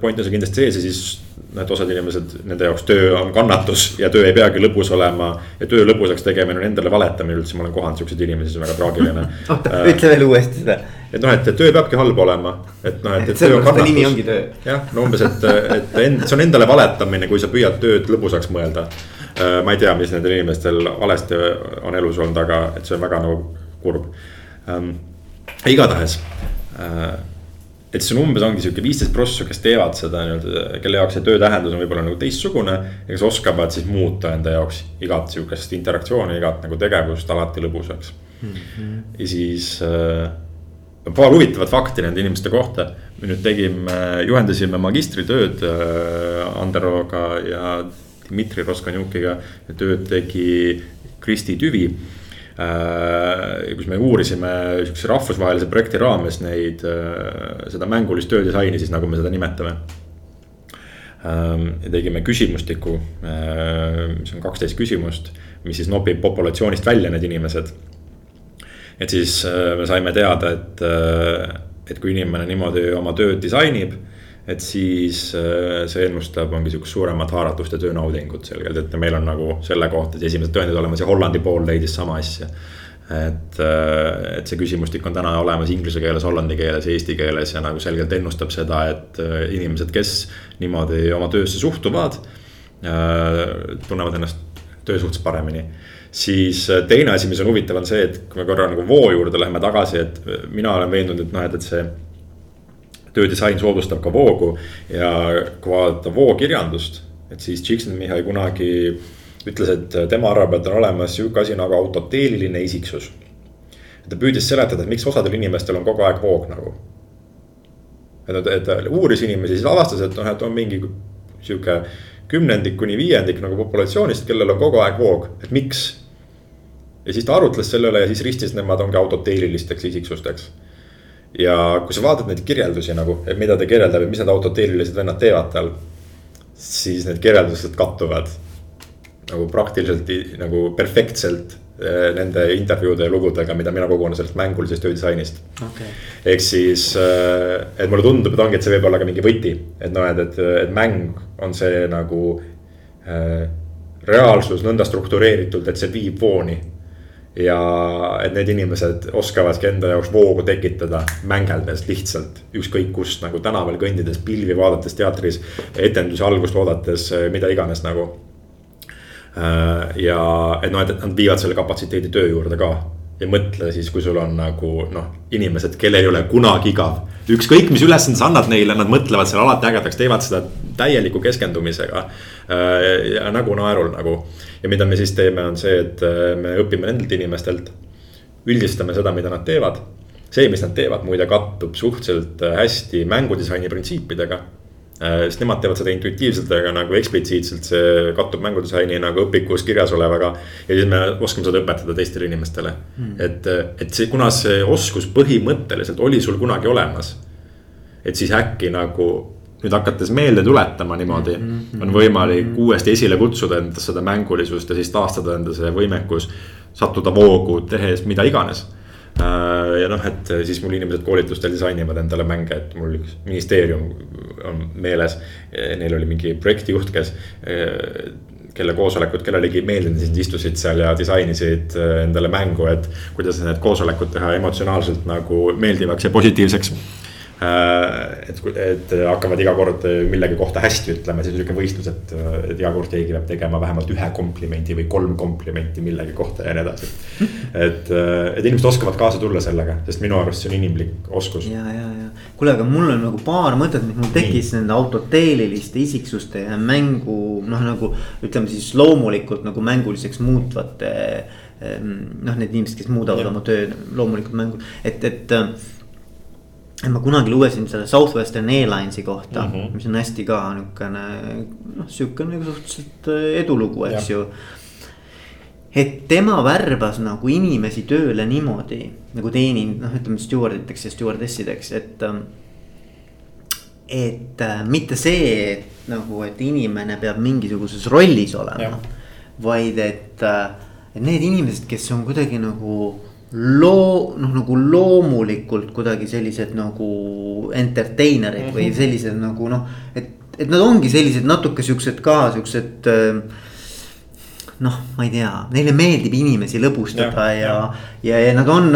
point on see kindlasti sees ja siis et osad inimesed, nende jaoks töö on kannatus ja töö ei peagi lõbus olema. ja töö lõbusaks tegemine on endale valetamine üldse, ma olen kohanud siukseid inimesi, see on väga traagiline oota ütle veel uuesti seda. Et noh, et töö peabki halb olema, et noh, et, et. sellepärast ta nimi ongi töö. jah, no umbes, et, et end, see on endale valetamine, kui sa püüad tööd lõbusaks mõelda Äh, ma ei tea, mis nendel inimestel valesti on elus olnud, aga et see on väga nagu kurb ähm,. igatahes äh, et see on umbes ongi sihuke viisteist prossu, kes teevad seda nii-öelda, kelle jaoks see töö tähendus on võib-olla nagu teistsugune. ja kes oskavad siis muuta enda jaoks igat sihukest interaktsiooni, igat nagu tegevust alati lõbusaks mm. -hmm. ja siis äh, paar huvitavat fakti nende inimeste kohta. me nüüd tegime, juhendasime magistritööd äh, Anderoga ja Dmitri Roskanjukiga tööd tegi Kristi Tüvi äh, kus me uurisime sihukese rahvusvahelise projekti raames neid, äh, seda mängulist töödisaini siis nagu me seda nimetame. Ähm, ja tegime küsimustiku, mis on kaksteist küsimust, mis siis nopib populatsioonist välja need inimesed. Et siis me saime teada, et, et kui inimene niimoodi oma tööd disainib et siis äh, see ennustab, ongi sihukest suuremat haaratust ja töönaudingut selgelt, et meil on nagu selle kohta esimesed tõendid olemas ja Hollandi pool leidis sama asja. et, äh, et see küsimustik on täna olemas inglise keeles, hollandi keeles, eesti keeles ja nagu selgelt ennustab seda, et äh, inimesed, kes niimoodi oma töösse suhtuvad. tunnevad ennast töö suhtes paremini siis teine asi, mis on huvitav, on see, et kui me korra nagu voo juurde läheme tagasi, et mina olen veendunud, et noh, et, et see töödisain soodustab ka voogu ja kui vaadata vookirjandust, et siis Csikszentmihalj kunagi ütles, et tema arvab, et on olemas sihuke asi nagu autoteeliline isiksus. ta püüdis seletada, et miks osadel inimestel on kogu aeg voog nagu. et, et ta uuris inimesi, siis avastas, et noh, et on mingi sihuke kümnendik kuni viiendik nagu populatsioonist, kellel on kogu aeg voog, et miks. ja siis ta arutles selle üle ja siis ristis nemad ongi autoteelilisteks isiksusteks ja kui sa vaatad neid kirjeldusi nagu, et mida ta kirjeldab ja mis need autoteelilised vennad teevad tal. siis need kirjeldused kattuvad nagu praktiliselt nagu perfektselt nende intervjuude ja lugudega, mida mina kogun sellest mängulisest töödisainist okay.. ehk siis, eh, et mulle tundub, et ongi, et see võib olla ka mingi võti, et noh, et, et, et mäng on see nagu äh, reaalsus nõnda struktureeritult, et see viib vooni. Ja et need inimesed oskavadki enda jaoks voogu tekitada mängeldes lihtsalt ükskõik kust nagu tänaval kõndides, pilvi vaadates teatris, etenduse algust oodates, mida iganes nagu. Äh, ja et noh, et nad viivad selle kapatsiteedi töö juurde ka ja mõtle siis, kui sul on nagu noh, inimesed, kellel ei ole kunagi igav. ükskõik, mis ülesande sa annad neile, nad mõtlevad selle alati ägedaks, teevad seda täieliku keskendumisega. Äh, ja nagu naerul nagu. ja mida me siis teeme, on see, et äh, me õpime nendelt inimestelt. üldistame seda, mida nad teevad. see, mis nad teevad, muide kattub suhteliselt äh, hästi mängudisaini printsiipidega sest nemad teevad seda intuitiivselt, aga nagu eksplitsiitselt see kattub mängudisaini nagu õpikus kirjas olevaga. ja siis me oskame seda õpetada teistele inimestele mm.. et, et see, kuna see oskus põhimõtteliselt oli sul kunagi olemas. et siis äkki nagu nüüd hakates meelde tuletama niimoodi mm, -hmm. on võimalik uuesti esile kutsuda endas seda mängulisust ja siis taastada enda see võimekus. sattuda voogu, tehes mida iganes Äh, ja noh, et siis mul inimesed koolitustel disainivad endale mänge, et mul üks ministeerium on meeles. Neil oli mingi projektijuht, kes, äh, kelle koosolekud kellelegi ei meeldinud, siis nad istusid seal ja disainisid äh, endale mängu, et. kuidas need koosolekud teha emotsionaalselt nagu meeldivaks ja positiivseks et, et hakkavad iga kord millegi kohta hästi ütlema, siis sihuke võistlus, et, et iga kord keegi peab tegema vähemalt ühe komplimendi või kolm komplimenti millegi kohta ja nii edasi. et, et inimesed oskavad kaasa tulla sellega, sest minu arust see on inimlik oskus. ja, ja, ja kuule, aga mul on nagu paar mõtet, mis mul tekkis nende autoteeliliste isiksuste ja mängu noh, nagu ütleme siis loomulikult nagu mänguliseks muutvate. noh, need inimesed, kes muudavad ja. oma töö loomulikult mängu, et et ma kunagi lugesin selle Southwestern Airlinesi kohta mm, -hmm. mis on hästi ka niukene noh, sihuke nagu suhteliselt äh, edulugu, eks ju. et tema värbas nagu inimesi tööle niimoodi nagu teeninud, noh, ütleme stjuarditeks ja stjuardessideks, et. Ähm, et äh, mitte see, et nagu, et inimene peab mingisuguses rollis olema, vaid et, äh, et need inimesed, kes on kuidagi nagu loo-, noh nagu loomulikult kuidagi sellised nagu entertainer'id mm -hmm. või mhm. sellised nagu noh, et, et nad ongi sellised natuke siuksed ka siuksed äh, noh, ma ei tea, neile meeldib inimesi lõbustada ja, ja, ja, ja nad on,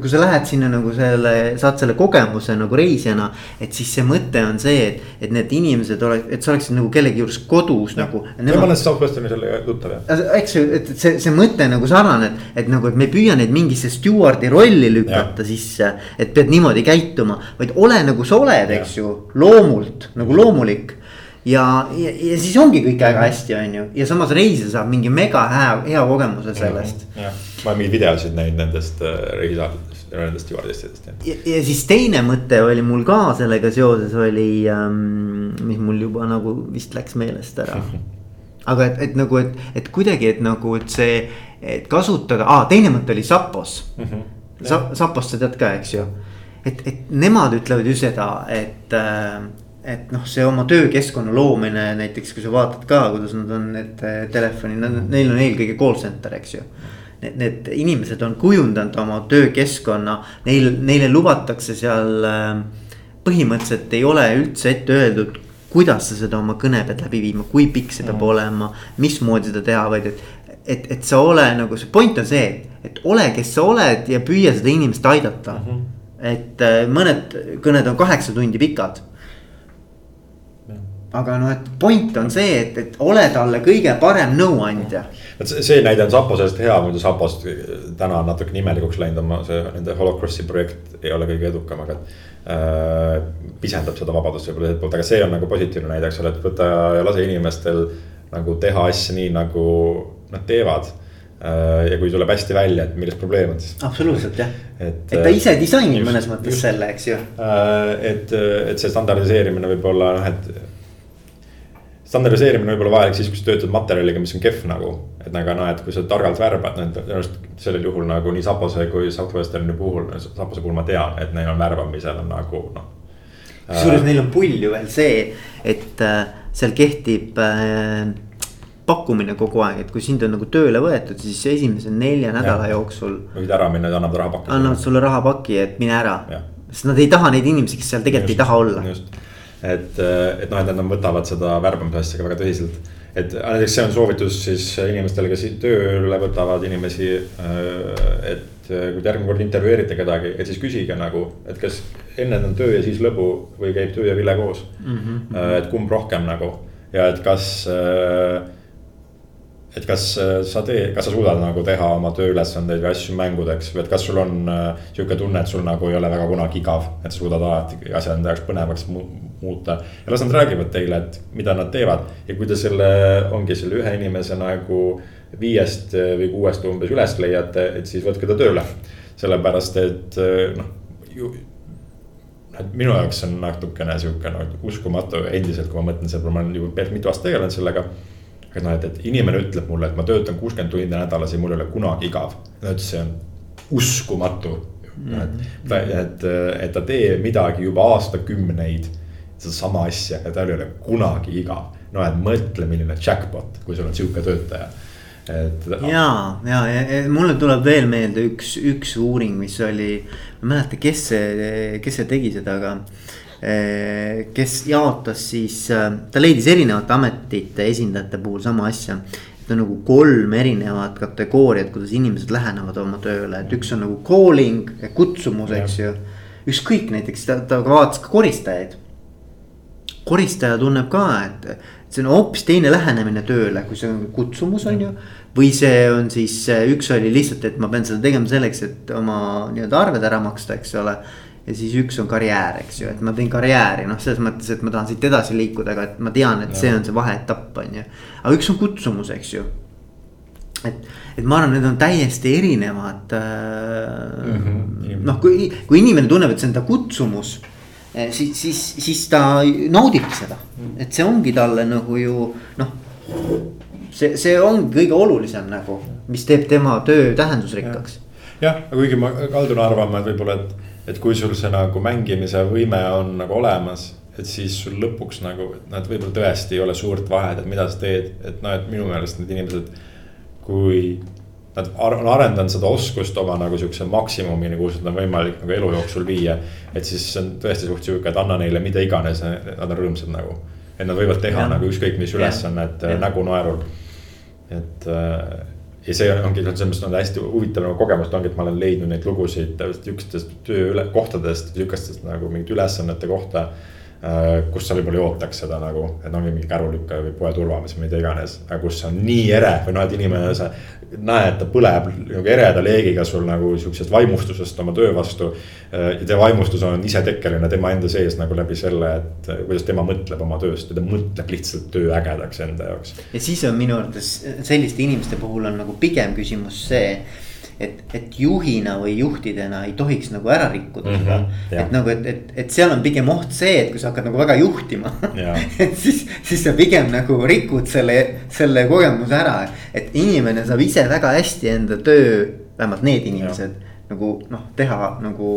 kui sa lähed sinna nagu selle, saad selle kogemuse nagu reisijana. et siis see mõte on see, et, et need inimesed oleks, et sa oleksid nagu kellegi juures kodus ja. nagu. ma olen Southwesterni selle tuttav jah. eks ju, et see, see mõte nagu sarnane, et, et nagu, et me ei püüa neid mingisse stjuardi rolli lükata ja. sisse. et pead niimoodi käituma, vaid ole nagu sa oled, eks ju, loomult nagu loomulik ja, ja, ja siis ongi kõik väga hästi, on ju, ja samas reisija saab mingi mega hea, hea kogemuse sellest. jah, ma olen mingeid videosid näinud nendest äh, reisijatest, nendest stjuardessidest. ja, ja siis teine mõte oli mul ka sellega seoses oli ähm,, mis mul juba nagu vist läks meelest ära aga et, et nagu, et, et kuidagi, et nagu, et see, et kasutada ah,, teine mõte oli Sapos mm. -hmm. Sa, Sapost sa tead ka, eks ju. et, et nemad ütlevad ju seda, et äh, et noh, see oma töökeskkonna loomine näiteks, kui sa vaatad ka, kuidas nad on need eh, telefonid, neil on eelkõige call center, eks ju. Need, need inimesed on kujundanud oma töökeskkonna, neil, neile lubatakse seal eh, põhimõtteliselt ei ole üldse ette öeldud kuidas sa seda oma kõne pead läbi viima, kui pikk see peab mm. olema, mismoodi seda teha, vaid et. et, et sa ole nagu see point on see, et ole, kes sa oled ja püüa seda inimest aidata mm. -hmm. et eh, mõned kõned on kaheksa tundi pikad aga noh, et point on see, et, et ole talle kõige parem nõuandja. et see, see näide on Saposest hea, muidu Sapost täna on natuke imelikuks läinud oma see nende Holocrossi projekt ei ole kõige edukam, aga äh,. pisendab seda vabadust võib-olla teiselt poolt, aga see on nagu positiivne näide, eks ole, et võta ja lase inimestel nagu teha asju nii, nagu nad teevad äh, ja kui tuleb hästi välja, et milles probleem on siis. absoluutselt jah, et, et ta ise disainib mõnes mõttes just, selle, eks ju. Et, et see standardiseerimine võib olla noh, et standardiseerimine võib olla vajalik siis, kui sa töötad materjaliga, mis on kehv nagu. et nagu noh, et kui sa targalt värbad, noh minu arust sellel juhul nagu nii Sapose kui Southwesterni puhul, Sapose puhul ma tean, et neil on värbamisel on nagu noh. kusjuures äh, neil on pull ju veel see, et äh, seal kehtib äh, pakkumine kogu aeg, et kui sind on nagu tööle võetud, siis esimese nelja nädala ja. jooksul. võid ära minna ja annavad rahapaki. annavad sulle rahapaki, et mine ära. sest nad ei taha neid inimesi, kes seal tegelikult just, ei taha olla. just et, et noh, et nad võtavad seda värbamise asja ka väga tõsiselt. et näiteks see on soovitus siis inimestele, kes tööle võtavad inimesi. et kui te järgmine kord intervjueerite kedagi, et siis küsige nagu, et kas enne on töö ja siis lõbu või käib töö ja vile koos mm. -hmm. et kumb rohkem nagu ja et kas et kas sa tee, kas sa suudad nagu teha oma tööülesandeid või asju mängudeks või et kas sul on sihuke tunne, et sul nagu ei ole väga kunagi igav. et sa suudad alati asjad enda jaoks põnevaks muuta ja las nad räägivad teile, et mida nad teevad. ja kui te selle, ongi selle ühe inimese nagu viiest või kuuest umbes üles leiate, et siis võtke ta tööle. sellepärast, et noh ju et minu jaoks on natukene sihuke nagu uskumatu endiselt, kui ma mõtlen selle peale, ma olen juba päris mitu aastat tegelenud sellega et noh, et, et inimene ütleb mulle, et ma töötan kuuskümmend tundi nädalas ja mul ei ole kunagi igav. ta ütles, see on uskumatu mm. -hmm. et, et, et ta teeb midagi juba aastakümneid, sedasama asja ja tal ei ole kunagi igav. no et mõtle, milline jackpot, kui sul on sihuke töötaja et. ja, ja, ja, mulle tuleb veel meelde üks, üks uuring, mis oli, ma ei mäleta, kes see, kes see tegi seda, aga Eh, kes jaotas siis, äh, ta leidis erinevate ametite esindajate puhul sama asja. et on nagu kolm erinevat kategooriat, kuidas inimesed lähenevad oma tööle, et üks on nagu calling, kutsumus, eks ju. ükskõik näiteks ta, ta vaatas ka koristajaid. Koristaja tunneb ka, et see on hoopis teine lähenemine tööle, kui see on kutsumus, on ju. või see on siis, üks oli lihtsalt, et ma pean seda tegema selleks, et oma nii-öelda arved ära maksta, eks ole ja siis üks on karjäär, eks ju, et ma teen karjääri, noh, selles mõttes, et ma tahan siit edasi liikuda, aga et ma tean, et see on see vaheetapp, on ju. aga üks on kutsumus, eks ju. et, et ma arvan, need on täiesti erinevad äh, mm -hmm. noh, kui, kui inimene tunneb, et see on ta kutsumus eh, siis, siis, siis ta naudib seda, et see ongi talle nagu ju noh see, see ongi kõige olulisem nagu, mis teeb tema töö tähendusrikkaks. jah, aga kuigi ma kaldun arvama, et võib-olla, et, et kui sul see nagu mängimise võime on nagu olemas. et siis sul lõpuks nagu, et võib-olla tõesti ei ole suurt vahet, et mida sa teed, et noh, et minu meelest need inimesed. kui nad on arendanud seda oskust oma nagu siukse maksimumini, kuhu seda on võimalik nagu elu jooksul viia. et siis see on tõesti suht sihuke, et anna neile mida iganes, nad on rõõmsad nagu et nad võivad teha ja. nagu ükskõik mis ülesannet nägu naerul. et äh, ja see ongi selles mõttes on hästi huvitav nagu kogemus ongi, et ma olen leidnud neid lugusid sihukestest töökohtadest, sihukestest nagu mingite ülesannete kohta kus sa võib-olla ei ootaks seda nagu, et ongi mingi kärulükkaja või poe turvamees või mida iganes. aga kus on nii ere või noh, et inimene, sa näed, ta põleb nagu ereda leegiga sul nagu sihukesest vaimustusest oma töö vastu. Äh, ja see vaimustus on isetekkeline tema enda sees nagu läbi selle, et äh, kuidas tema mõtleb oma tööst ja ta mõtleb lihtsalt töö ägedaks enda jaoks. ja siis on minu arvates selliste inimeste puhul on nagu pigem küsimus see et, et juhina või juhtidena ei tohiks nagu ära rikkuda mm. -hmm, et nagu, et, et, et seal on pigem oht see, et kui sa hakkad nagu väga juhtima et siis, siis sa pigem nagu rikud selle, selle kogemuse ära. et inimene saab ise väga hästi enda töö, vähemalt need inimesed ja nagu noh, teha nagu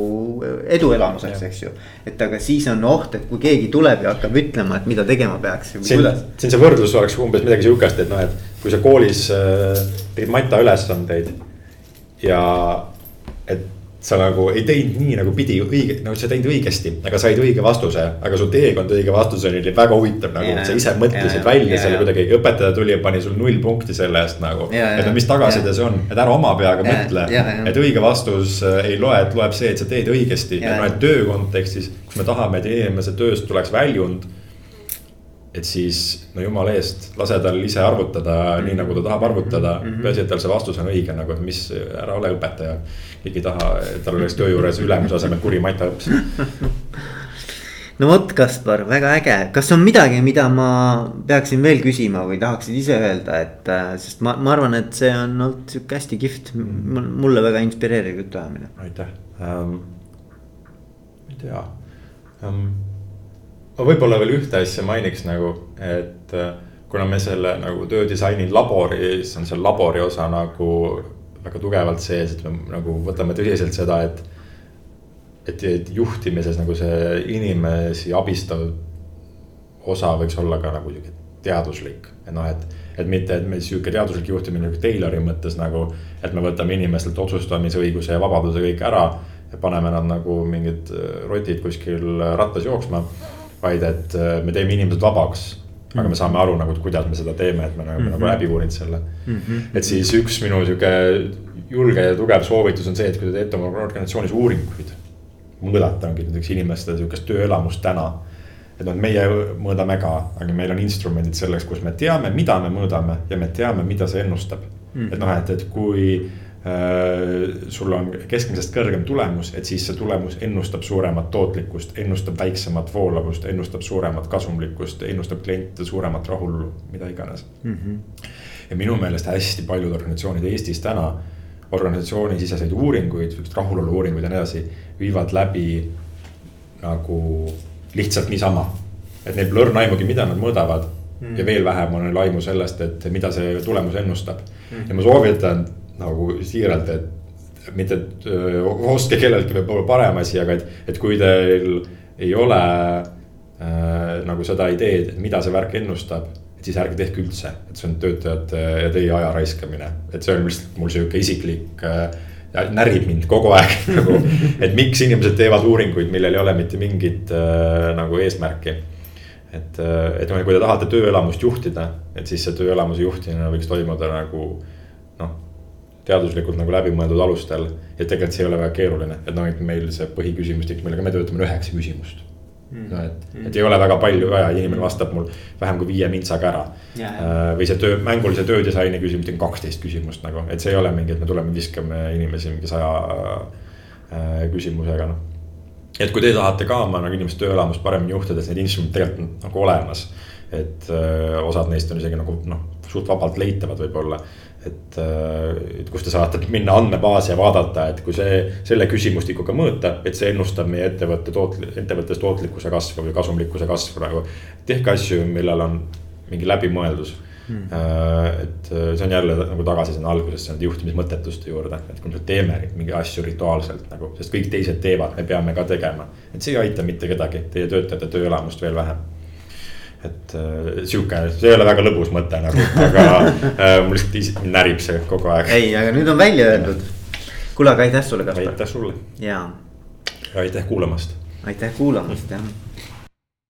eduelamuseks, eks ju. et aga siis on oht, et kui keegi tuleb ja hakkab ütlema, et mida tegema peaks. siin, siin see võrdlus oleks umbes midagi sihukest, et noh, et kui sa koolis äh, tegid mata ülesandeid ja et sa nagu ei teinud nii nagu pidi õige, nagu sa teinud õigesti, aga said õige vastuse, aga su teekond õige vastuseni oli väga huvitav nagu yeah,, sa ise mõtlesid yeah, välja yeah, selle yeah. kuidagi, õpetaja tuli ja pani sul null punkti selle eest nagu yeah,. et no mis tagasiside yeah. see on, et ära oma peaga yeah, mõtle yeah,, yeah. et õige vastus äh, ei loe, et loeb see, et sa teed õigesti yeah., ja noh, et töö kontekstis, kus me tahame, et inimese tööst tuleks väljund et siis no jumala eest, lase tal ise arvutada mm -hmm. nii nagu ta tahab arvutada mm -hmm.. peaasi, et tal see vastus on õige nagu, et mis, ära ole õpetaja. keegi ei taha, et tal oleks töö juures ülemuse asemel kuri mataõps no vot, Kaspar, väga äge, kas on midagi, mida ma peaksin veel küsima või tahaksid ise öelda, et äh, sest ma, ma arvan, et see on olnud sihuke hästi kihvt, mulle väga inspireeriv jutuajamine. aitäh um,, ei tea um, ma võib-olla veel ühte asja mainiks nagu, et äh, kuna me selle nagu töödisaini laboris on seal labori osa nagu väga tugevalt sees, et me nagu võtame tõsiselt seda, et. et, et juhtimises nagu see inimesi abistav osa võiks olla ka nagu sihuke teaduslik, et noh, et. et mitte, et meil sihuke teaduslik juhtimine nagu Taylori mõttes nagu, et me võtame inimestelt otsustamisõiguse ja vabaduse kõik ära. ja paneme nad nagu mingid rotid kuskil rattas jooksma vaid et äh, me teeme inimesed vabaks aga me saame aru nagu, et kuidas me seda teeme, et me oleme mm -hmm. nagu läbi uurinud selle mm. -hmm. et siis üks minu sihuke julge ja tugev soovitus on see, et kui te teete oma organisatsioonis uuringuid. mõõdata ongi näiteks inimeste sihukest tööelamust täna. et noh, meie mõõdame ka, aga meil on instrumendid selleks, kus me teame, mida me mõõdame ja me teame, mida see ennustab mm. -hmm. et noh, et, et kui sul on keskmisest kõrgem tulemus, et siis see tulemus ennustab suuremat tootlikkust, ennustab väiksemat voolavust, ennustab suuremat kasumlikkust, ennustab kliente suuremat rahulolu, mida iganes mm. -hmm. ja minu meelest hästi paljud organisatsioonid Eestis täna, organisatsioonisiseseid uuringuid, rahulolu uuringuid ja nii edasi, viivad läbi nagu lihtsalt niisama. et neil pole õrna aimugi, mida nad mõõdavad mm. -hmm. ja veel vähem on neil aimu sellest, et mida see tulemus ennustab mm. -hmm. ja ma soovitan nagu siiralt, et mitte, et ostke kelleltki võib-olla parem asi, aga et, et kui teil ei ole äh, nagu seda ideed, et mida see värk ennustab. et siis ärge tehke üldse, et see on töötajate ja teie aja raiskamine, et see on lihtsalt mul sihuke isiklik äh, närib mind kogu aeg nagu, et miks inimesed teevad uuringuid, millel ei ole mitte mingit äh, nagu eesmärki. et, et kui te tahate tööelamust juhtida, et siis see tööelamuse juhtimine võiks toimuda nagu noh teaduslikult nagu läbimõeldud alustel. ja tegelikult see ei ole väga keeruline, et noh, et meil see põhiküsimustik, millega me töötame, on üheksa küsimust mm.. no et mm., et ei ole väga palju vaja, inimene vastab mul vähem kui viie mintsaga ära yeah.. Äh, või see töö, mängulise töödisaini küsimustik on kaksteist küsimust nagu, et see ei ole mingi, et me tuleme, viskame inimesi mingi saja äh, küsimusega, noh et kui te tahate ka oma nagu inimeste tööelamust paremini juhtida, siis need instrumendid tegelikult on nagu olemas. et öö, osad neist on isegi nagu noh, suht vabalt leitavad võib-olla. Et, et kus te saate minna andmebaasi ja vaadata, et kui see, selle küsimustikuga mõõta, et see ennustab meie ettevõtte tootli-, ettevõttes tootlikkuse kasvu või kasumlikkuse kasvu praegu. tehke asju, millel on mingi läbimõeldus Hmm. et see on jälle nagu tagasi sinna algusesse nende juhtimismõttetuste juurde, et kui me teeme mingeid asju rituaalselt nagu, sest kõik teised teevad, me peame ka tegema. et see ei aita mitte kedagi, teie töötajate tööelamust veel vähem et äh, sihuke, see ei ole väga lõbus mõte nagu, aga äh, mul lihtsalt närib see kogu aeg. ei, aga nüüd on välja öeldud. kuule, aga aitäh sulle, Kaspar. aitäh sulle. ja. ja aitäh kuulamast. aitäh kuulamast, jah